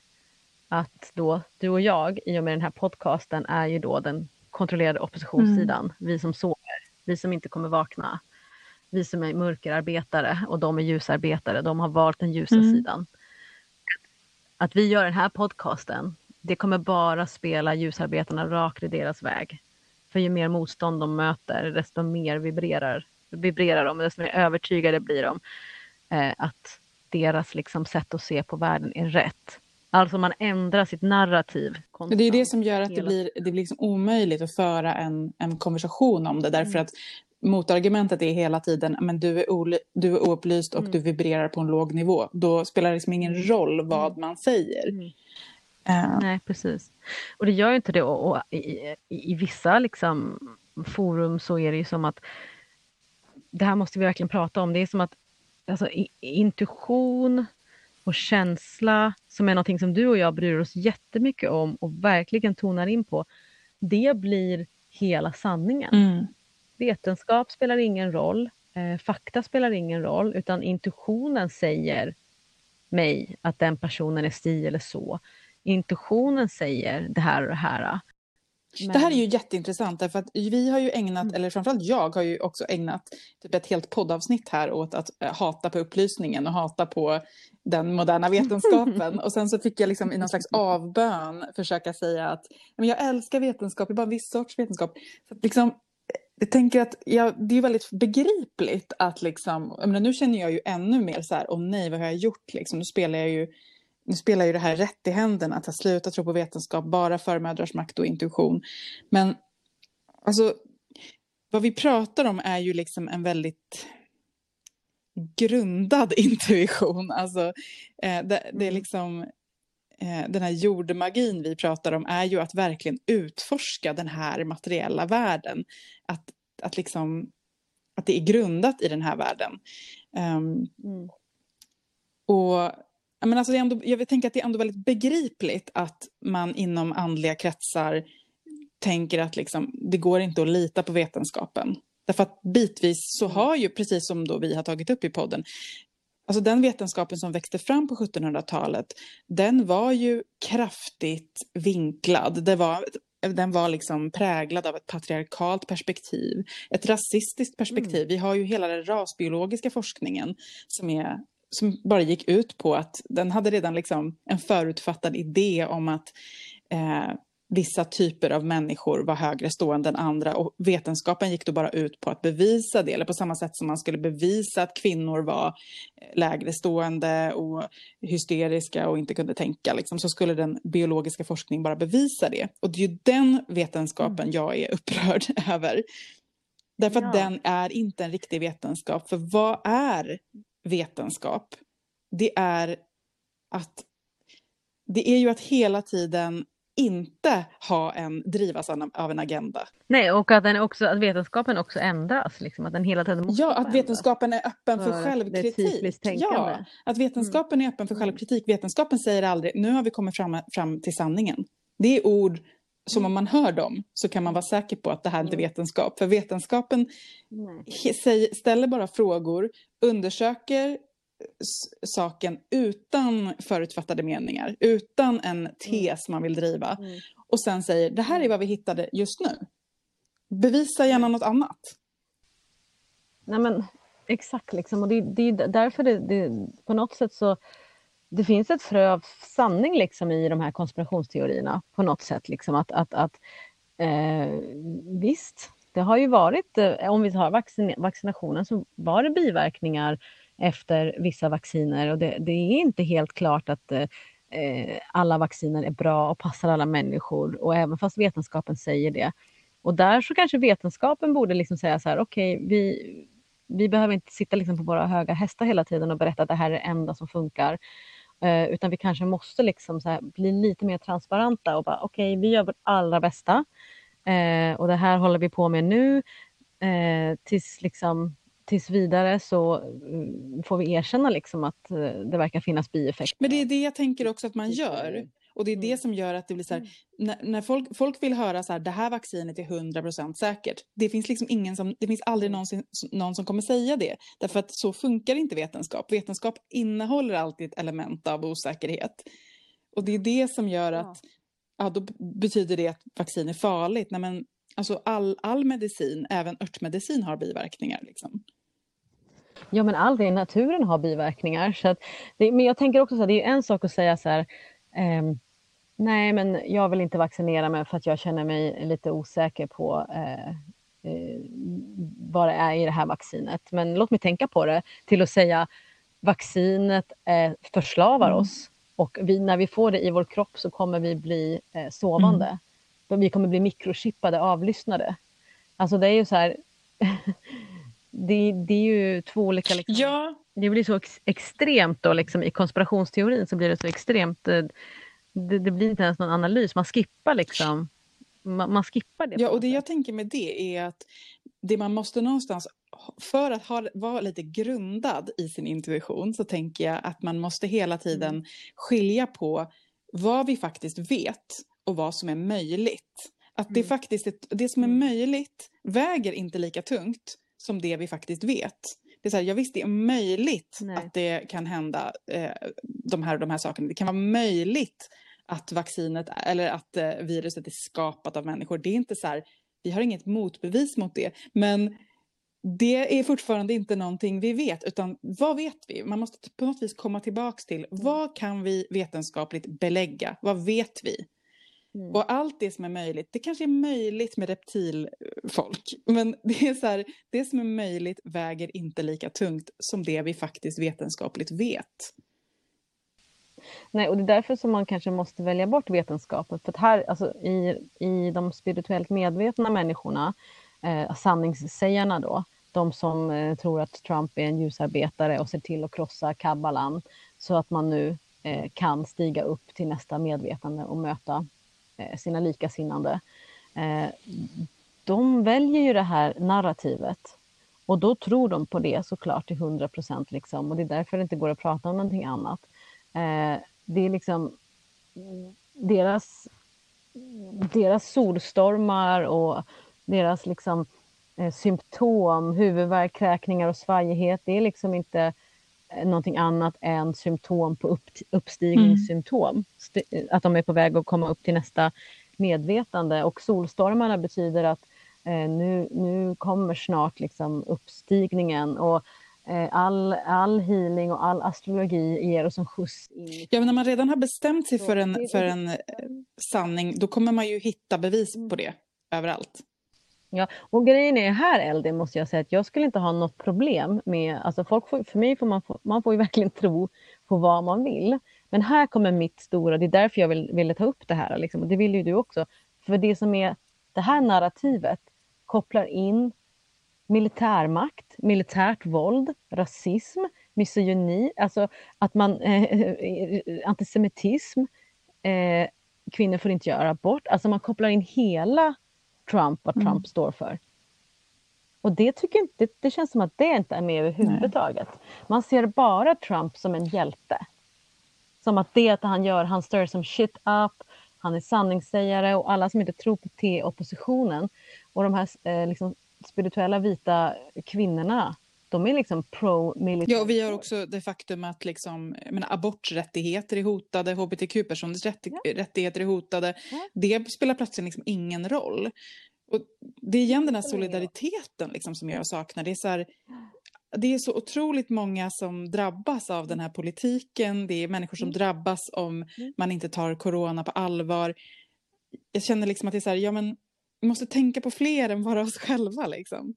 att då du och jag, i och med den här podcasten, är ju då den kontrollerade oppositionssidan. Mm. Vi som sover, vi som inte kommer vakna. Vi som är mörkerarbetare och de är ljusarbetare, de har valt den ljusa mm. sidan. Att vi gör den här podcasten, det kommer bara spela ljusarbetarna rakt i deras väg. För ju mer motstånd de möter, desto mer vibrerar, vibrerar de, desto mer övertygade blir de eh, att deras liksom, sätt att se på världen är rätt. Alltså man ändrar sitt narrativ. Konstant. Det är det som gör att det blir, det blir liksom omöjligt att föra en, en konversation om det. Därför mm. att motargumentet är hela tiden men du är, du är oupplyst och mm. du vibrerar på en låg nivå. Då spelar det liksom ingen mm. roll vad mm. man säger. Uh. Nej, precis. Och det gör ju inte det. Och, och i, i, i, vissa liksom, forum så är det ju som att det här måste vi verkligen prata om. Det är som att alltså, intuition och känsla, som är någonting som du och jag bryr oss jättemycket om och verkligen tonar in på, det blir hela sanningen. Mm. Vetenskap spelar ingen roll, eh, fakta spelar ingen roll, utan intuitionen säger mig att den personen är si eller så. Intuitionen säger det här och det här. Men... Det här är ju jätteintressant därför att vi har ju ägnat, mm. eller framförallt jag har ju också ägnat typ ett helt poddavsnitt här åt att äh, hata på upplysningen och hata på den moderna vetenskapen. och sen så fick jag liksom i någon slags avbön försöka säga att men jag älskar vetenskap, det är bara en viss sorts vetenskap. Så att liksom, jag tänker att ja, det är väldigt begripligt att liksom, jag menar, nu känner jag ju ännu mer så här, åh oh nej vad har jag gjort liksom, nu spelar jag ju nu spelar ju det här rätt i händerna, att ha slutat tro på vetenskap, bara för mödrars makt och intuition. Men alltså, vad vi pratar om är ju liksom en väldigt grundad intuition. Alltså, eh, det, det, är mm. liksom, eh, den här jordmagin vi pratar om är ju att verkligen utforska den här materiella världen. Att, att, liksom, att det är grundat i den här världen. Um, mm. Och menar, alltså ändå, jag tänker att det är ändå väldigt begripligt att man inom andliga kretsar tänker att liksom, det går inte att lita på vetenskapen. Därför att bitvis så mm. har ju, precis som då vi har tagit upp i podden, alltså den vetenskapen som växte fram på 1700-talet, den var ju kraftigt vinklad. Det var, den var liksom präglad av ett patriarkalt perspektiv, ett rasistiskt perspektiv. Mm. Vi har ju hela den rasbiologiska forskningen som är som bara gick ut på att den hade redan liksom en förutfattad idé om att eh, vissa typer av människor var högre stående än andra och vetenskapen gick då bara ut på att bevisa det, eller på samma sätt som man skulle bevisa att kvinnor var eh, lägre stående och hysteriska och inte kunde tänka, liksom, så skulle den biologiska forskningen bara bevisa det. Och det är ju den vetenskapen mm. jag är upprörd över. Därför ja. att den är inte en riktig vetenskap, för vad är vetenskap? Det är att det är ju att hela tiden inte ha en, drivas av en agenda. Nej, och att, den också, att vetenskapen också ändras, liksom, att den hela tiden måste Ja, att vetenskapen är öppen för, för självkritik. Ja, att vetenskapen mm. är öppen för självkritik. Vetenskapen säger aldrig, nu har vi kommit fram, fram till sanningen. Det är ord som om man hör dem så kan man vara säker på att det här inte är mm. vetenskap. För vetenskapen ställer bara frågor, undersöker saken utan förutfattade meningar, utan en mm. tes man vill driva. Mm. Och sen säger, det här är vad vi hittade just nu. Bevisa gärna något annat. Nej men exakt, liksom. och det, det är därför det, det, på något sätt så det finns ett frö av sanning liksom i de här konspirationsteorierna på något sätt. Liksom att, att, att eh, visst, det har ju varit, eh, om vi tar vaccin, vaccinationen så var det biverkningar efter vissa vacciner och det, det är inte helt klart att eh, eh, alla vacciner är bra och passar alla människor och även fast vetenskapen säger det. Och där så kanske vetenskapen borde liksom säga så här, okej, okay, vi, vi behöver inte sitta liksom på våra höga hästar hela tiden och berätta att det här är det enda som funkar. Eh, utan vi kanske måste liksom så bli lite mer transparenta och bara okej, okay, vi gör vårt allra bästa. Eh, och det här håller vi på med nu. Eh, tills liksom tills vidare så mm, får vi erkänna liksom att det verkar finnas bieffekter. Men det är det jag tänker också att man gör. Och det är det mm. som gör att det blir så här, mm. när, när, folk, folk vill höra så här, det här vaccinet är 100% säkert. Det finns liksom ingen som, det finns aldrig någonsin, någon som kommer säga det. Därför att så funkar inte vetenskap. Vetenskap innehåller alltid ett element av osäkerhet. Och det är det som gör att, ja, då betyder det att vaccin är farligt. Nej, men, alltså all, all medicin, även örtmedicin har biverkningar. Liksom. Ja, men allt i naturen har biverkningar. Så att det, men jag tänker också så här, det är en sak att säga så här, eh, nej men jag vill inte vaccinera mig för att jag känner mig lite osäker på eh, eh, vad det är i det här vaccinet. Men låt mig tänka på det till att säga vaccinet eh, förslavar mm. oss och vi, när vi får det i vår kropp så kommer vi bli eh, sovande. Mm. Vi kommer bli mikrochippade, avlyssnade. Alltså det är ju så här det, det är ju två olika... Liksom, ja. Det blir så ex, extremt då liksom, i konspirationsteorin så blir det så extremt... Det, det blir inte ens någon analys, man skippar liksom man, man skippar det. Ja, och det jag tänker med det är att det man måste någonstans, för att ha, vara lite grundad i sin intuition så tänker jag att man måste hela tiden mm. skilja på vad vi faktiskt vet och vad som är möjligt. Att det mm. faktiskt, det som är mm. möjligt väger inte lika tungt som det vi faktiskt vet. Det är så här, ja, visst, det är möjligt Nej. att det kan hända eh, de här och de här sakerna. Det kan vara möjligt att vaccinet eller att eh, viruset är skapat av människor. Det är inte så här, vi har inget motbevis mot det. Men det är fortfarande inte någonting vi vet, utan vad vet vi? Man måste på något vis komma tillbaks till mm. vad kan vi vetenskapligt belägga? Vad vet vi? Mm. Och allt det som är möjligt, det kanske är möjligt med reptilfolk, men det, är så här, det som är möjligt väger inte lika tungt som det vi faktiskt vetenskapligt vet. Nej, och det är därför som man kanske måste välja bort vetenskapen. För att här, alltså, i, i de spirituellt medvetna människorna, eh, sanningssägarna då, de som eh, tror att Trump är en ljusarbetare och ser till att krossa kabbalan så att man nu eh, kan stiga upp till nästa medvetande och möta eh, sina likasinnande. Eh, de väljer ju det här narrativet och då tror de på det såklart till 100 procent. Liksom. Och det är därför det inte går att prata om någonting annat. Eh, det är liksom deras, deras solstormar och deras liksom, eh, symptom, huvudvärk, kräkningar och svajighet, det är liksom inte eh, någonting annat än symptom på upp, uppstigningssymptom. Mm. Att de är på väg att komma upp till nästa medvetande och solstormarna betyder att eh, nu, nu kommer snart liksom uppstigningen och eh, all, all healing och all astrologi ger oss en skjuts in. Ja, men när man redan har bestämt sig för en, för en eh, sanning, då kommer man ju hitta bevis på det överallt. Ja, och grejen är här Eldi måste jag säga att jag skulle inte ha något problem med, alltså folk får, för mig får man, få, man får ju verkligen tro på vad man vill. Men här kommer mitt stora, det är därför jag vill, ville ta upp det här, liksom, och det vill ju du också. För det som är det här narrativet kopplar in militärmakt, militärt våld, rasism, misogyni, alltså att man, eh, antisemitism, eh, kvinnor får inte göra abort, alltså man kopplar in hela Trump, vad Trump mm. står för. Och det, tycker inte, det, det, känns som att det inte är med överhuvudtaget. Nej. Man ser bara Trump som en hjälte. Som att det att han gör, han stir some shit up, han är sanningssägare och alla som inte tror på T-oppositionen och de här eh, liksom, spirituella vita kvinnorna, de är liksom pro-military. Ja, och vi har också det faktum att liksom, menar, aborträttigheter är hotade, hbtq-personers rätt, ja. rättigheter är hotade. Ja. Det spelar plötsligt liksom ingen roll. Och det är igen den här solidariteten liksom som jag saknar. Det är, så här, det är så otroligt många som drabbas av den här politiken. Det är människor som mm. drabbas om mm. man inte tar corona på allvar. Jag känner liksom att det är så här, ja men vi måste tänka på fler än bara oss själva liksom.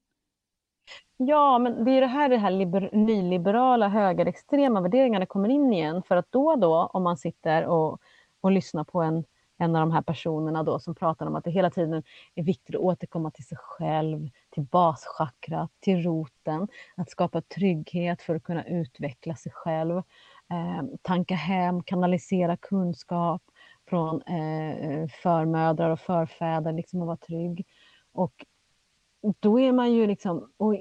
Ja, men det är det här det här liber, nyliberala högerextrema värderingarna kommer in igen. För att då och då, om man sitter och, och lyssnar på en, en av de här personerna då som pratar om att det hela tiden är viktigt att återkomma till sig själv, till baschakrat, till roten, att skapa trygghet för att kunna utveckla sig själv, eh, tanka hem, kanalisera kunskap från eh, förmödrar och förfäder, liksom att vara trygg. Och då är man ju liksom, och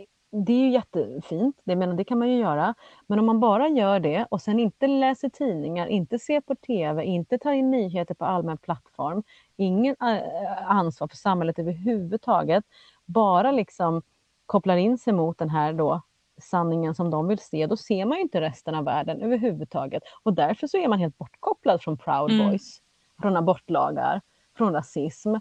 det är ju jättefint, det, menar, det kan man ju göra. Men om man bara gör det och sen inte läser tidningar, inte ser på TV, inte tar in nyheter på allmän plattform, ingen äh, ansvar för samhället överhuvudtaget, bara liksom kopplar in sig mot den här då sanningen som de vill se, då ser man ju inte resten av världen överhuvudtaget. Och därför så är man helt bortkopplad från Proud mm. Från abortlagar, från rasism.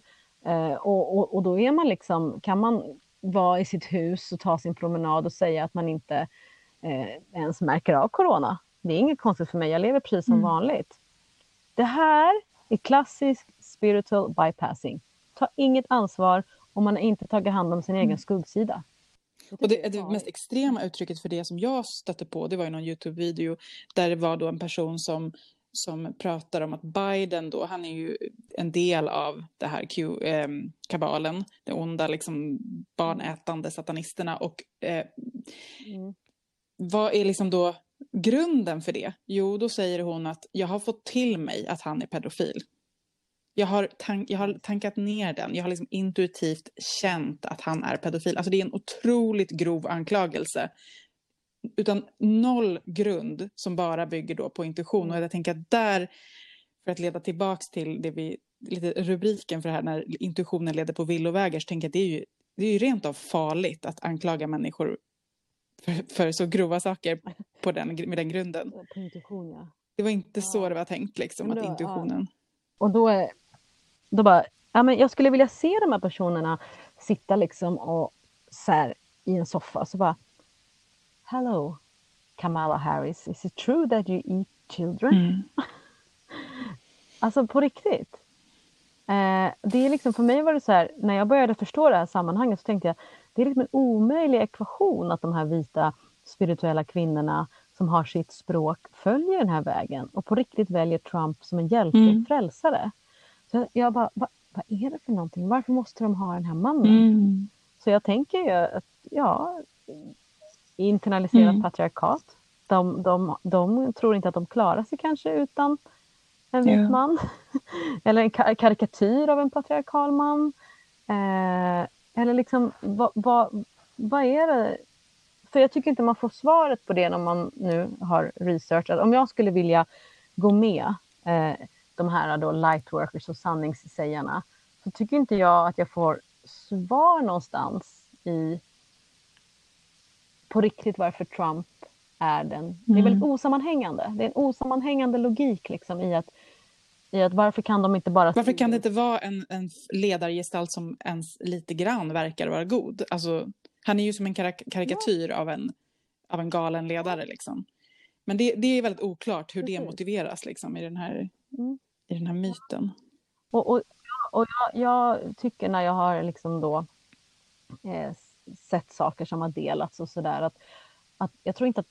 Eh, och, och, och, då är man liksom, kan man vara i sitt hus och ta sin promenad och säga att man inte eh, ens märker av corona. Det är inget konstigt för mig, jag lever precis som mm. vanligt. Det här är klassisk spiritual bypassing. Ta inget ansvar om man inte tagit hand om sin mm. egen skuggsida. Och det, det mest extrema uttrycket för det som jag stötte på, det var i någon Youtube-video där det var då en person som som pratar om att Biden då, han är ju en del av det här Q, eh, kabalen, de onda liksom barnätande satanisterna och eh, mm. vad är liksom då grunden för det? Jo, då säger hon att jag har fått till mig att han är pedofil. Jag har, tank, jag har tankat ner den, jag har liksom intuitivt känt att han är pedofil. Alltså det är en otroligt grov anklagelse utan noll grund som bara bygger då på intuition. Och mm. jag tänker att där, för att leda tillbaks till det vi, lite rubriken för det här, när intuitionen leder på villovägar, så tänker jag att det är ju, det är ju rent av farligt att anklaga människor för, för så grova saker på den, med den grunden. På intuition, ja. Det var inte ja. så det var tänkt, liksom, då, att intuitionen... Ja. Och då, är, då bara, ja, men jag skulle vilja se de här personerna sitta liksom och så här, i en soffa, så bara Hello, Kamala Harris, is it true that you eat children? Mm. alltså på riktigt. Eh, det är liksom, för mig var det så här, när jag började förstå det här sammanhanget så tänkte jag, det är liksom en omöjlig ekvation att de här vita spirituella kvinnorna som har sitt språk följer den här vägen och på riktigt väljer Trump som en hjälte Mm. frälsare. Så jag bara, vad, vad är det för någonting? Varför måste de ha den här mannen? Mm. Så jag tänker ju att, ja, internaliserat Mm. patriarkat. De, de, de tror inte att de klarar sig kanske utan en vit Ja. man. eller en ka- karikatyr av en patriarkal man. Eh, eller liksom, vad, vad, vad är det? För jag tycker inte man får svaret på det när man nu har researchat. Om jag skulle vilja gå med eh, de här då lightworkers och sanningssägarna så tycker inte jag att jag får svar någonstans i på riktigt varför Trump är den. Det är Mm. väldigt osammanhängande. Det är en osammanhängande logik liksom i att, i att varför kan de inte bara... Varför kan det inte vara en, en ledargestalt som ens lite grann verkar vara god? Alltså, han är ju som en karak karikatyr av, en, av en galen ledare. Liksom. Men det, det är väldigt oklart hur det Precis. motiveras liksom, i, den här, Mm. i den här myten. Och, och, och jag, jag tycker när jag har liksom då eh, sett saker som har delats och sådär att, att jag tror inte att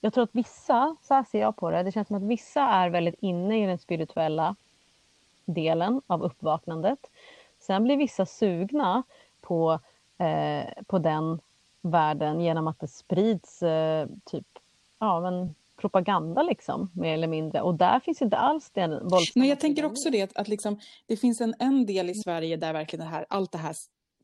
jag tror att vissa, så här ser jag på det, det känns som att vissa är väldigt inne i den spirituella delen av uppvaknandet. Sen blir vissa sugna på, eh, på den världen genom att det sprids eh, typ ja, men propaganda liksom, mer eller mindre. Och där finns inte alls den våldsamma Nej, jag tänker också det att, att liksom, det finns en, en del i Sverige där verkligen det här, allt det här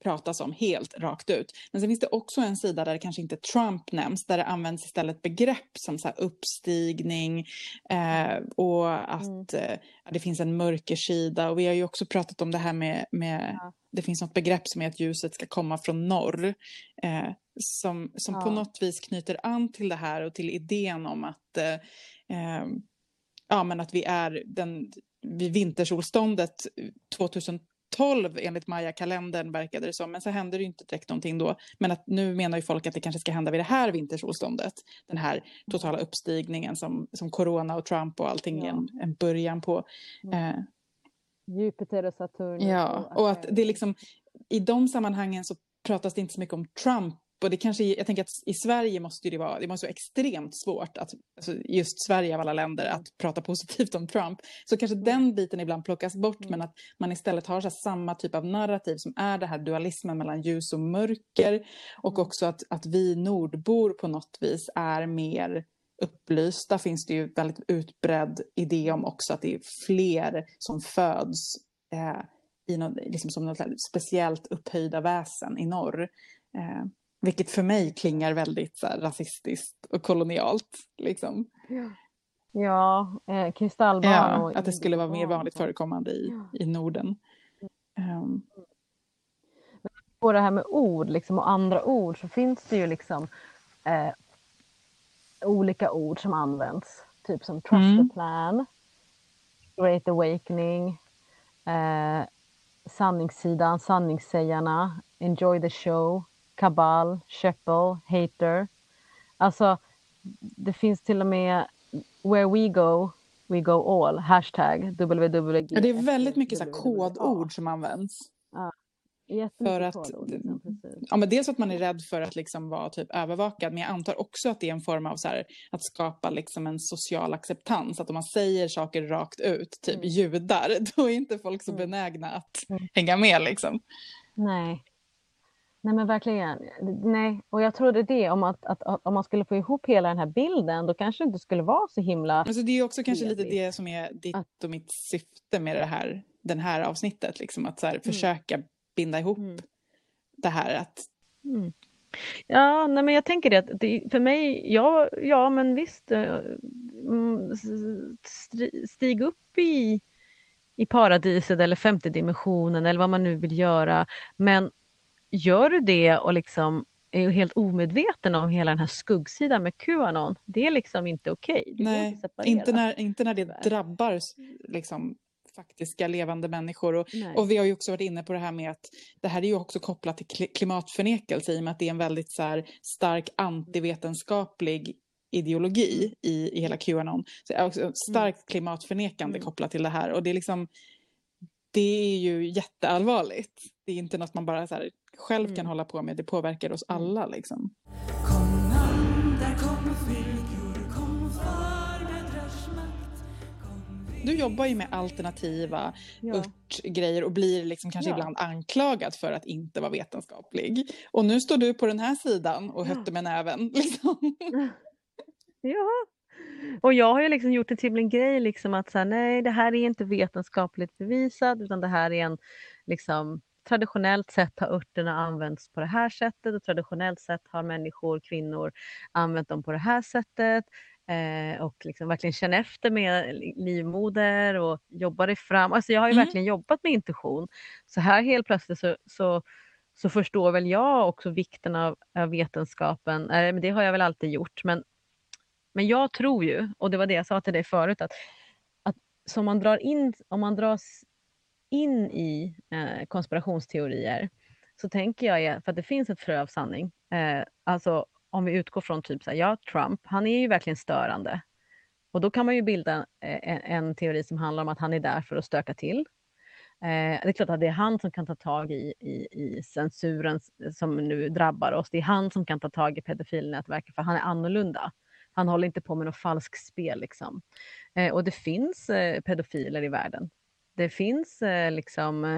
pratas om helt rakt ut. Men sen finns det också en sida där kanske inte Trump nämns, där det används istället begrepp som så uppstigning eh, och att eh, ja, det finns en mörkersida. Och vi har ju också pratat om det här med, med Ja. det finns något begrepp som är att ljuset ska komma från norr. Eh, som som på Ja. något vis knyter an till det här och till idén om att eh, eh, ja, men att vi är den, vid vintersolståndet 2012 enligt Maya-kalendern verkade det som. Men så hände det ju inte direkt någonting då. Men att nu menar ju folk att det kanske ska hända vid det här vintersolståndet. Den här totala uppstigningen som, som corona och Trump och allting är en, en början på. Mm. Eh, Jupiter och Saturnus. Ja, och att det är liksom i de sammanhangen så pratas det inte så mycket om Trump och det kanske, jag tänker att i Sverige måste det vara, det måste vara extremt svårt att, alltså just Sverige av alla länder, att prata positivt om Trump. Så kanske den biten ibland plockas bort, Mm. men att man istället har så samma typ av narrativ som är det här dualismen mellan ljus och mörker. Och Mm. också att, att vi nordbor på något vis är mer upplysta finns det ju väldigt utbredd idé om också att det är fler som föds eh, i något, liksom som något speciellt upphöjda väsen i norr. Eh, vilket för mig klingar väldigt så här, rasistiskt och kolonialt. Liksom. Ja, eh, kristallbarn Ja, att det skulle vara mer vanligt förekommande i, i Norden. Um, På det här med ord liksom, och andra ord så finns det ju liksom eh, olika ord som används. Typ som trust Mm. the plan, great awakening, eh, sanningssidan, sanningssägarna, enjoy the show, kabal, sheppel, hater. Alltså, det finns till och med where we go, we go all, hashtag WWG. ja, det är väldigt mycket så kodord som används. Jättemycket för att- kodord, liksom. Ja, men dels att man är rädd för att liksom vara typ övervakad, men jag antar också att det är en form av så här, att skapa liksom en social acceptans. Att om man säger saker rakt ut, typ Mm. judar, då är inte folk så Mm. benägna att Mm. hänga med. Liksom. Nej. Nej men verkligen. Nej. Och jag trodde det om att, att, att om man skulle få ihop hela den här bilden då kanske det inte skulle vara så himla... Alltså, det är också kanske lite det som är ditt och mitt syfte med det här, den här avsnittet. Liksom, att så här, försöka binda ihop Mm. det här. Att, Mm. Ja, nej men jag tänker det det, för mig, ja, ja men visst, eh, mm, stig upp i, i paradiset eller femte dimensionen eller vad man nu vill göra. Men gör du det och liksom är helt omedveten om hela den här skuggsidan med Qanon, det är liksom inte okej. Går nej, inte när, inte när det drabbar liksom, faktiska levande människor. Och. Och vi har ju också varit inne på det här med att det här är ju också kopplat till kli- klimatförnekelse i och med att det är en väldigt så här, stark antivetenskaplig ideologi Mm. i, i hela Qanon. Så det är också starkt klimatförnekande Mm. kopplat till det här. Och det är liksom det är ju jätteallvarligt. Det är inte något man bara så här, själv mm. kan hålla på med. Det påverkar oss mm. alla. Liksom. Du jobbar ju med alternativa ja. örtgrejer och blir liksom kanske ja. ibland anklagad för att inte vara vetenskaplig. Och nu står du på den här sidan och ja. hötter med näven. Liksom. Ja, och jag har ju liksom gjort det till en grej liksom att så här, nej, det här är inte vetenskapligt bevisat utan det här är en liksom traditionellt sett har örterna använts på det här sättet och traditionellt sett har människor, kvinnor använt dem på det här sättet eh, och liksom verkligen känner efter med li- livmoder och jobbar det fram. Alltså jag har ju Mm. verkligen jobbat med intuition. Så här helt plötsligt så, så, så förstår väl jag också vikten av, av vetenskapen. Eh, men det har jag väl alltid gjort. Men men jag tror ju, och det var det jag sa till dig förut, att, att som man drar in, om man dras in i eh, konspirationsteorier så tänker jag, för att det finns ett frö av sanning, eh, alltså om vi utgår från typ så här, ja Trump, han är ju verkligen störande. Och då kan man ju bilda eh, en, en teori som handlar om att han är där för att stöka till. Eh, det är klart att det är han som kan ta tag i, i, i censuren som nu drabbar oss. Det är han som kan ta tag i pedofilnätverket för han är annorlunda. Han håller inte på med något falskt spel. Liksom. Eh, och det finns eh, pedofiler i världen. Det finns eh, liksom, eh,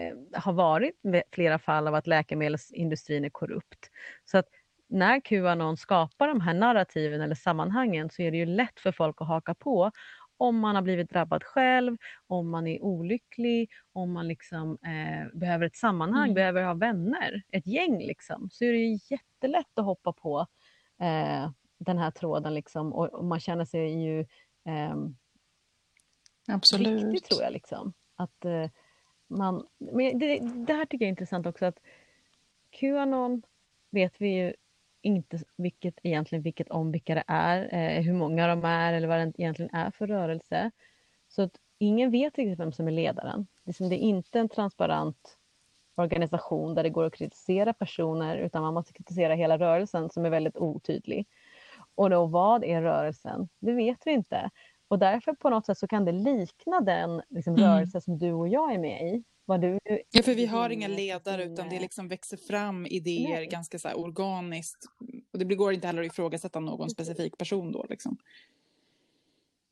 eh, har varit flera fall av att läkemedelsindustrin är korrupt. Så att när Qanon skapar de här narrativen eller sammanhangen så är det ju lätt för folk att haka på om man har blivit drabbad själv, om man är olycklig, om man liksom, eh, behöver ett sammanhang, Mm. behöver ha vänner, ett gäng liksom, så är det jättelätt att hoppa på eh, den här tråden liksom, och, och man känner sig ju ehm, Absolut. viktig tror jag. Liksom. Att, eh, man, men det, det här tycker jag är intressant också att Qanon vet vi ju inte vilket, egentligen vilket om vilka det är, eh, hur många de är eller vad det egentligen är för rörelse. Så att ingen vet riktigt vem som är ledaren. Liksom, det är inte en transparent organisation där det går att kritisera personer utan man måste kritisera hela rörelsen som är väldigt otydlig. Och då vad är rörelsen? Det vet vi inte. Och därför på något sätt så kan det likna den liksom, Mm. rörelse som du och jag är med i. Vad du, Ja, för vi har inga ledare utan det liksom växer fram idéer Nej. ganska så organiskt. Och det går inte heller att ifrågasätta någon specifik person då. Liksom.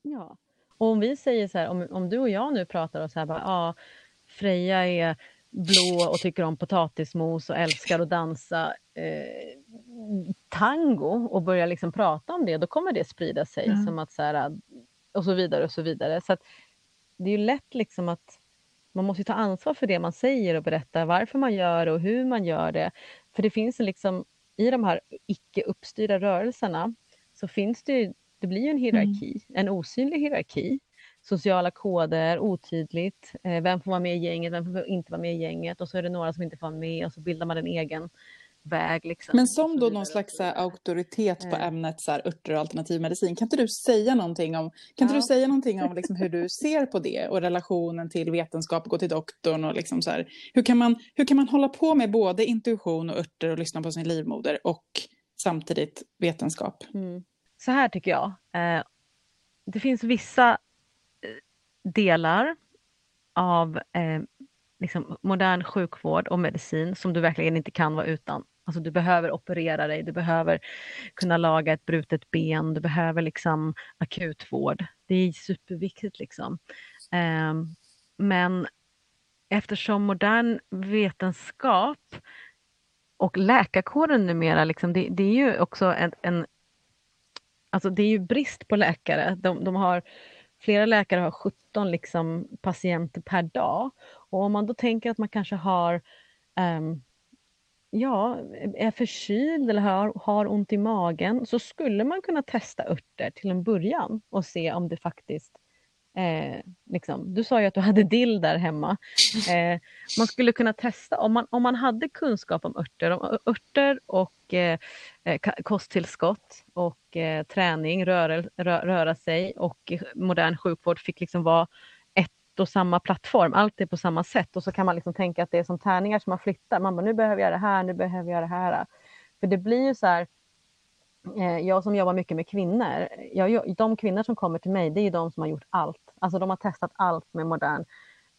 Ja. Och om vi säger så här, om, om du och jag nu pratar och så här bara, ja, Freja är blå och tycker om potatismos och älskar att dansa eh, tango och börjar liksom prata om det, då kommer det sprida sig Ja. som att så här, och så vidare och så vidare. Så det är ju lätt liksom att man måste ju ta ansvar för det man säger och berätta varför man gör det och hur man gör det. För det finns liksom i de här icke uppstyrda rörelserna så finns det ju, det blir ju en hierarki, en osynlig hierarki. Sociala koder, otydligt, eh, vem får vara med i gänget, vem får inte vara med i gänget och så är det några som inte får vara med och så bildar man en egen väg. Liksom, Men som då någon slags här, auktoritet på Eh. ämnet så här, örter och alternativ medicin. Kan inte du säga någonting om, kan inte Ja. du säga någonting om liksom, hur du ser på det och relationen till vetenskap, gå till doktorn och liksom så här, hur, kan man, hur kan man hålla på med både intuition och örter och lyssna på sin livmoder och samtidigt vetenskap? Mm. Så här tycker jag. Eh, det finns vissa eh, delar av eh, liksom modern sjukvård och medicin som du verkligen inte kan vara utan. Alltså du behöver operera dig, du behöver kunna laga ett brutet ben, du behöver liksom akutvård. Det är superviktigt liksom. Eh, men eftersom modern vetenskap och läkarkåren numera, liksom, det, det är ju också en, en Alltså det är ju brist på läkare. De, de har, flera läkare har 17 liksom patienter per dag. Och om man då tänker att man kanske har ehm, ja, är förkyld eller har, har ont i magen så skulle man kunna testa örter till en början och se om det faktiskt Eh, liksom. Du sa ju att du hade dill där hemma. Eh, man skulle kunna testa, om man, om man hade kunskap om örter, om örter och eh, eh kosttillskott och eh, träning, röra, rö, röra sig och modern sjukvård fick liksom vara och samma plattform, allt är på samma sätt och så kan man liksom tänka att det är som tärningar som man flyttar. Man bara, nu behöver jag det här, nu behöver jag det här. För det blir ju så här, eh, jag som jobbar mycket med kvinnor, jag, de kvinnor som kommer till mig, det är ju de som har gjort allt. Alltså de har testat allt med modern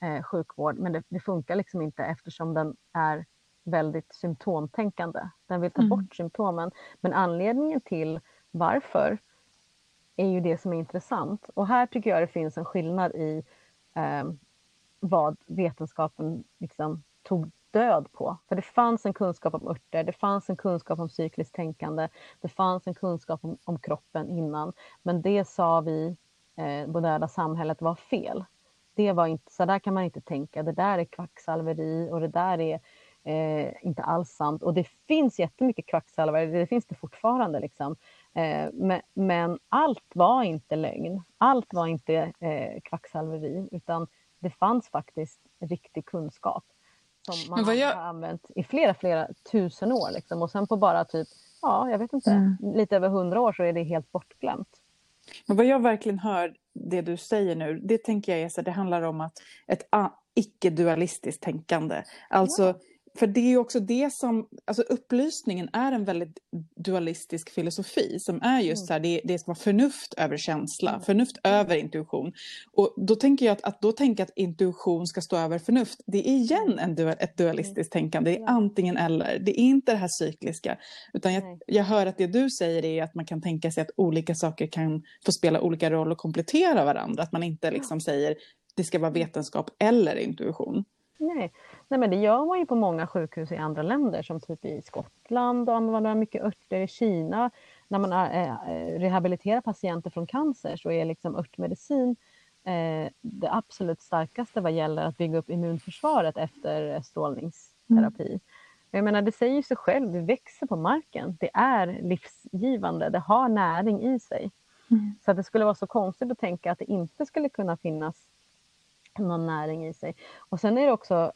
eh, sjukvård, men det, det funkar liksom inte eftersom den är väldigt symptomtänkande. Den vill ta Mm. bort symptomen. Men anledningen till varför är ju det som är intressant. Och här tycker jag det finns en skillnad i eh, vad vetenskapen liksom tog död på. För det fanns en kunskap om örter, det fanns en kunskap om cykliskt tänkande, det fanns en kunskap om, om kroppen innan. Men det sa vi, eh, moderna samhället, var fel. Det var inte, så där kan man inte tänka, det där är kvacksalveri och det där är eh, inte alls sant. Och det finns jättemycket kvacksalvare, det finns det fortfarande. Liksom. Eh, men, allt var inte lögn, allt var inte eh, kvacksalveri, utan det fanns faktiskt riktig kunskap som man har jag... använt i flera, flera tusen år. Liksom. Och sen på bara typ, ja, jag vet inte, mm. lite över hundra år så är det helt bortglömt. Men vad jag verkligen hör, det du säger nu, det tänker jag är så det handlar om att ett icke-dualistiskt tänkande. Alltså ja för det är ju också det som, alltså upplysningen är en väldigt dualistisk filosofi som är just mm. så här, det, det som var förnuft över känsla, mm. förnuft över intuition. Och då tänker jag att, att då tänka att intuition ska stå över förnuft, det är igen mm. en dual, ett dualistiskt mm. tänkande, det är antingen eller, det är inte det här cykliska. Utan jag, jag hör att det du säger är att man kan tänka sig att olika saker kan få spela olika roll och komplettera varandra, att man inte liksom säger det ska vara vetenskap eller intuition. Nej, Nej, men det gör man ju på många sjukhus i andra länder som typ i Skottland och man mycket örter i Kina. När man äh, rehabiliterar patienter från cancer så är liksom örtmedicin äh, det absolut starkaste vad gäller att bygga upp immunförsvaret efter strålningsterapi. Mm. Jag menar, det säger sig själv, vi växer på marken. Det är livsgivande, det har näring i sig. Mm. Så att det skulle vara så konstigt att tänka att det inte skulle kunna finnas någon näring i sig. Och sen är det också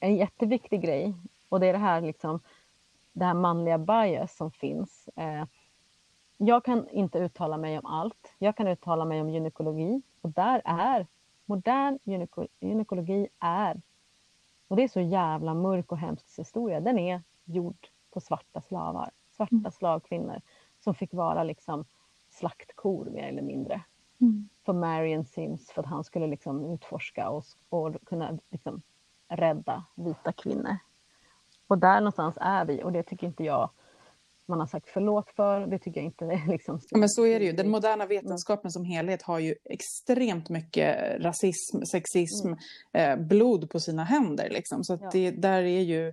en jätteviktig grej och det är det här, liksom, det här manliga bias som finns. Eh, jag kan inte uttala mig om allt. Jag kan uttala mig om gynekologi och där är modern gyneko gynekologi är, och det är så jävla mörk och hemsk historia, den är gjord på svarta slavar, svarta mm. slavkvinnor som fick vara liksom slaktkor mer eller mindre. Mm. För Marion Sims för att han skulle liksom utforska och, och kunna liksom rädda vita kvinnor. Och där någonstans är vi och det tycker inte jag man har sagt förlåt för. Det tycker jag inte är liksom... Men så är det ju. Den moderna vetenskapen som helhet har ju extremt mycket rasism, sexism, mm. eh, blod på sina händer. Liksom. Så ja. det, där är ju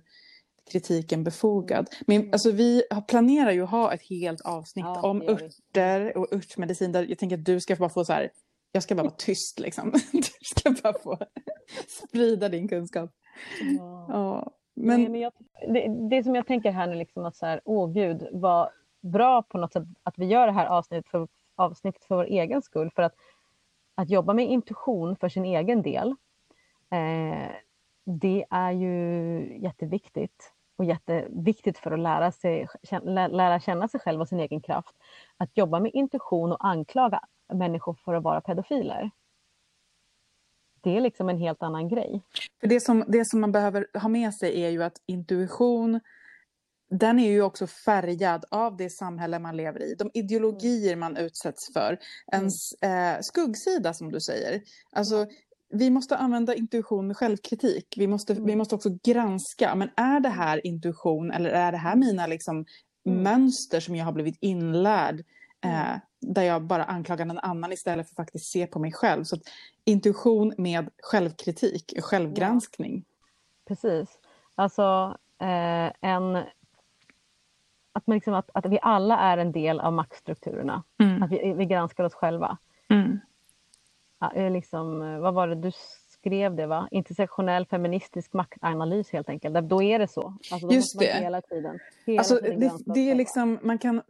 kritiken befogad. Men mm. alltså, vi planerar ju att ha ett helt avsnitt ja, om örter och örtmedicin. Där jag tänker att du ska bara få så här jag ska bara vara tyst liksom. Du ska bara få sprida din kunskap. Ja. ja. Men... Nej, men jag, det, det som jag tänker här nu, liksom att så här, åh gud, vad bra på något sätt att vi gör det här avsnittet för, avsnittet för vår egen skull. För att, att jobba med intuition för sin egen del, eh, det är ju jätteviktigt och jätteviktigt för att lära, sig, lära känna sig själv och sin egen kraft. Att jobba med intuition och anklaga människor för att vara pedofiler. Det är liksom en helt annan grej. För det som, det som man behöver ha med sig är ju att intuition den är ju också färgad av det samhälle man lever i, de ideologier man utsätts för, ens eh, skuggsida som du säger. Alltså, vi måste använda intuition med självkritik. Vi måste, vi måste också granska, men är det här intuition eller är det här mina liksom, mm. mönster som jag har blivit inlärd? Eh, där jag bara anklagar någon annan istället för att faktiskt se på mig själv. Så intuition med självkritik, självgranskning. Ja. Precis. Alltså eh, en... Att, man liksom, att, att vi alla är en del av maktstrukturerna. Mm. Att vi, vi granskar oss själva. Mm. Ja, liksom, vad var det du skrev det va? Intersektionell feministisk maktanalys helt enkelt. Då är det så. Alltså, Just det. Hela tiden, hela alltså, tiden det, det är liksom, man kan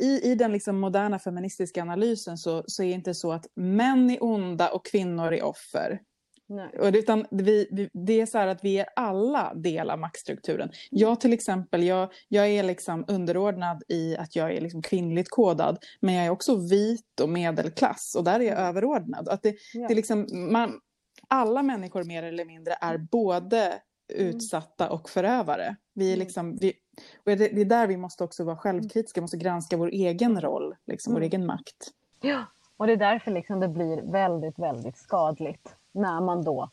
i, i den liksom moderna feministiska analysen så, så är det inte så att män är onda och kvinnor är offer. Nej. Utan vi, vi, det är så här att vi är alla del av maktstrukturen. Mm. Jag till exempel, jag, jag är liksom underordnad i att jag är liksom kvinnligt kodad. Men jag är också vit och medelklass och där är jag mm. överordnad. Att det, ja. det liksom, man, alla människor mer eller mindre är både Mm. Utsatta och förövare. Vi är mm. liksom, vi, och det, är där vi måste också vara självkritiska, måste granska vår egen roll, liksom, vår mm. egen makt. Ja, och det är därför liksom det blir väldigt, väldigt skadligt när man då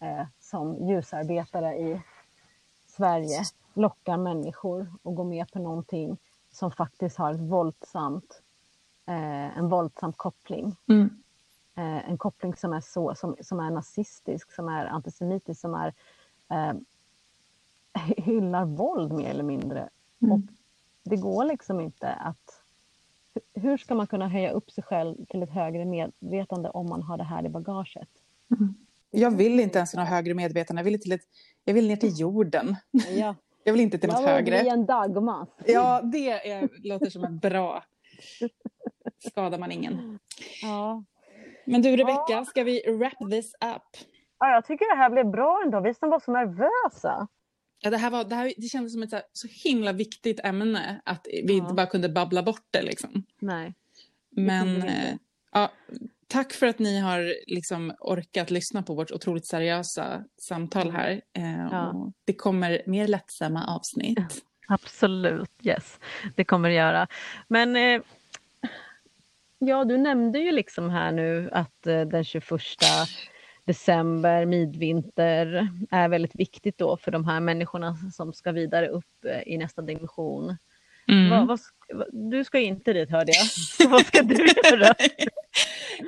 eh, som ljusarbetare i Sverige lockar människor att gå med på någonting som faktiskt har ett våldsamt eh, en våldsam koppling. Mm. Eh, en koppling som är så, som, som är nazistisk, som är antisemitisk, som är eh, hyllar våld mer eller mindre. Mm. Och det går liksom inte att... Hur ska man kunna höja upp sig själv till ett högre medvetande om man har det här i bagaget? Mm. Jag vill inte ens ha högre medvetande. Jag vill, till ett, jag vill ner till jorden. Ja. Jag vill inte till något högre. Jag vill bli en dagmas. Ja, det är, låter som en bra... Skadar man ingen. Ja. Men du Rebecka, ska vi wrap this up? Ja, jag tycker det här blev bra ändå. Vi som var så nervösa. Ja, det, här var, det, här, det kändes som ett så, så himla viktigt ämne att vi Ja. inte bara kunde babbla bort det. Liksom. Nej. Men eh, ja, tack för att ni har liksom orkat lyssna på vårt otroligt seriösa samtal här. Eh, Ja. det kommer mer lättsamma avsnitt. Absolut, yes. Det kommer det göra. Men eh, ja, du nämnde ju liksom här nu att eh, den 21 december, midvinter, är väldigt viktigt då för de här människorna som ska vidare upp eh, i nästa dimension. Mm. Vad, vad, du ska inte dit hörde jag. Så vad ska du göra?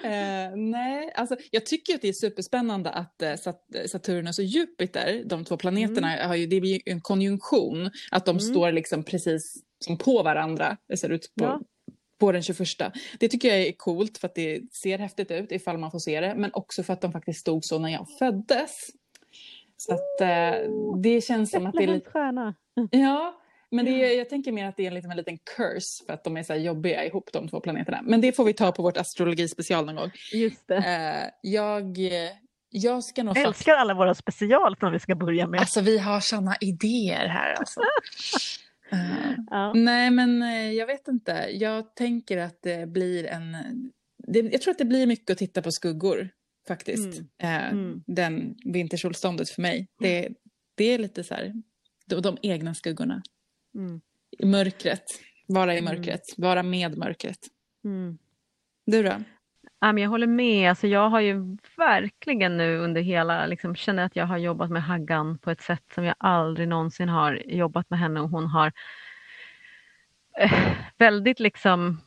Eh, nej, alltså jag tycker att det är superspännande att Sat- Saturnus och Jupiter, de två planeterna, har ju, det blir en konjunktion. Att de Mm. står liksom precis som på varandra, ser ut på, Ja. På den 21. Det tycker jag är coolt för att det ser häftigt ut ifall man får se det. Men också för att de faktiskt stod så när jag föddes. Så att eh, det känns som att det är lite... stjärna. Ja, men det är, jag tänker mer att det är liksom en liten curse för att de är så jobbiga ihop de två planeterna. Men det får vi ta på vårt astrologispecial någon gång. Just det. Eh, jag, jag ska nog... Jag älskar alla våra special som vi ska börja med. Alltså vi har såna idéer här alltså. Ja. nej men eh, jag vet inte. Jag tänker att det blir en... Det, jag tror att det blir mycket att titta på skuggor faktiskt. Mm. Eh, Mm. Den vintersolståndet för mig. Det, det är lite så här, de, de egna skuggorna. Mm. I mörkret. Vara i Mm. mörkret. Vara med mörkret. Mm. Du då? Ja, men jag håller med. Alltså, jag har ju verkligen nu under hela, liksom, känner att jag har jobbat med Haggan på ett sätt som jag aldrig någonsin har jobbat med henne och hon har eh, väldigt liksom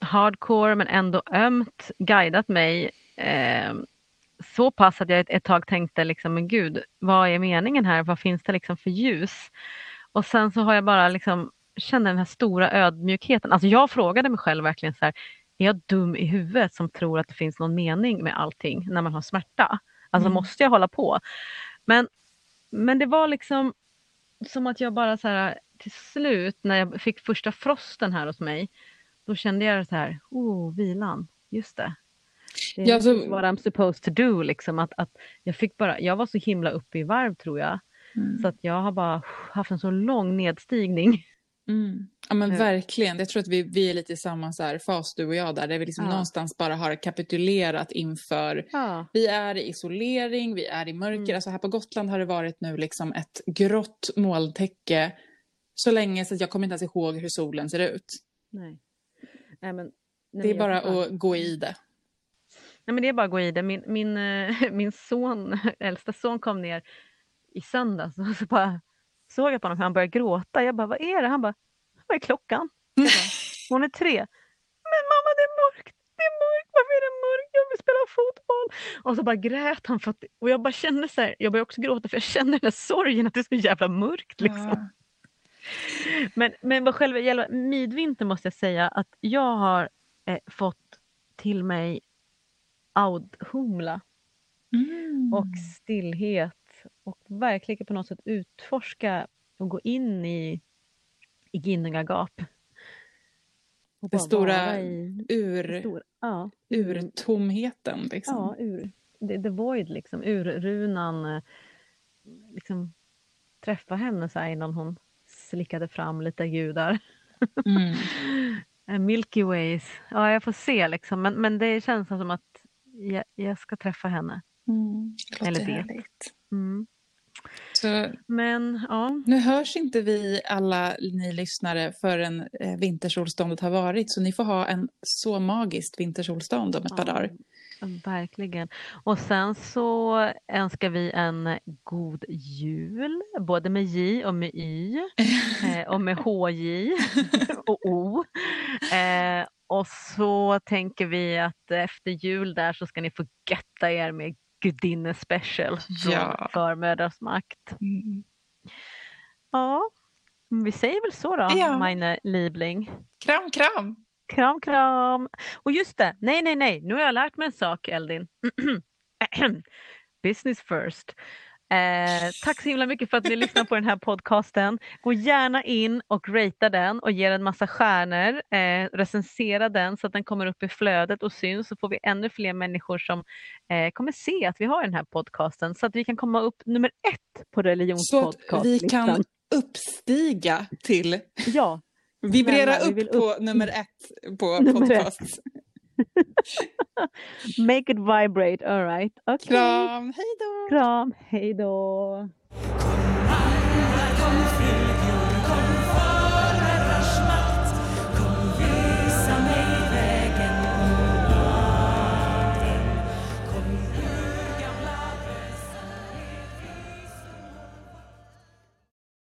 hardcore men ändå ömt guidat mig eh, så pass att jag ett, ett tag tänkte liksom, men gud, vad är meningen här? Vad finns det liksom för ljus? Och sen så har jag bara liksom känner den här stora ödmjukheten. Alltså jag frågade mig själv verkligen så här, är jag dum i huvudet som tror att det finns någon mening med allting när man har smärta? Alltså Mm. måste jag hålla på? Men, men det var liksom som att jag bara så här till slut när jag fick första frosten här hos mig, då kände jag så här, oh, vilan, just det. Det är Ja, så- what I'm supposed to do, liksom att, att jag fick bara, jag var så himla uppe i varv tror jag, så att jag har bara haft en så lång nedstigning. Mm. Ja men Ja. verkligen. Jag tror att vi, vi är lite i samma så här fas du och jag där. Där vi liksom Ja. någonstans bara har kapitulerat inför. Ja. Vi är i isolering, vi är i mörker. Mm. Alltså här på Gotland har det varit nu liksom ett grått molntäcke. Så länge så att jag kommer inte ens ihåg hur solen ser ut. Nej. Nej, men, nej, det är bara jag att gå i det. Nej, men det är bara att gå i det. Min, min, eh, min son, äldsta son kom ner i söndags och så bara såg jag på honom hur han började gråta. Jag bara, vad är det? Han bara, vad är klockan? Jag bara, Hon är tre. Men mamma det är mörkt, det är mörkt, varför är det mörkt? Jag vill spela fotboll. Och så bara grät han. För att, och jag bara kände så här, jag började också gråta för jag kände den där sorgen att det är så jävla mörkt. Liksom. Ja. Men, men vad själva gäller midvinter måste jag säga att jag har eh, fått till mig audhumla Mm. och stillhet och verkligen på något sätt utforska och gå in i, i Ginnungagap. Bara stora i, det Ur, stora, ja, ur tomheten liksom. ja, ur, the, the void liksom, ur runan, eh, liksom träffa henne så här innan hon slickade fram lite gudar. Mm. Eh, Milky Ways, ja jag får se liksom men, men det känns som att jag, jag ska träffa henne. Mm. Det Eller det. härligt. Mm. Så Men ja, Nu hörs inte vi alla ni lyssnare förrän eh, vintersolståndet har varit så ni får ha en så magiskt vintersolstånd om ett par Ja. dagar. verkligen. Och sen så önskar vi en god jul, både med J och med Y eh, och med HJ och O. Eh, och så tänker vi att efter jul där så ska ni få götta er med gudinne special från Ja. Förmödrars makt. Mm. Ja, vi säger väl så då, Ja. meine Liebling. Kram, kram! Kram, kram. Och just det, nej, nej, nej, nu har jag lärt mig en sak, Eldin. Business first. Eh, tack så himla mycket för att ni lyssnar på den här podcasten. Gå gärna in och ratea den och ge den massa stjärnor. Eh, recensera den så att den kommer upp i flödet och syns så får vi ännu fler människor som eh, kommer se att vi har den här podcasten så att vi kan komma upp nummer ett på Så att religionspodcast. vi kan uppstiga till, Ja, vibrera Snälla, vi upp på upp- nummer ett på Nummer podcast. make it vibrate, alright. Okay. Kram, hej då! Kram, hej då.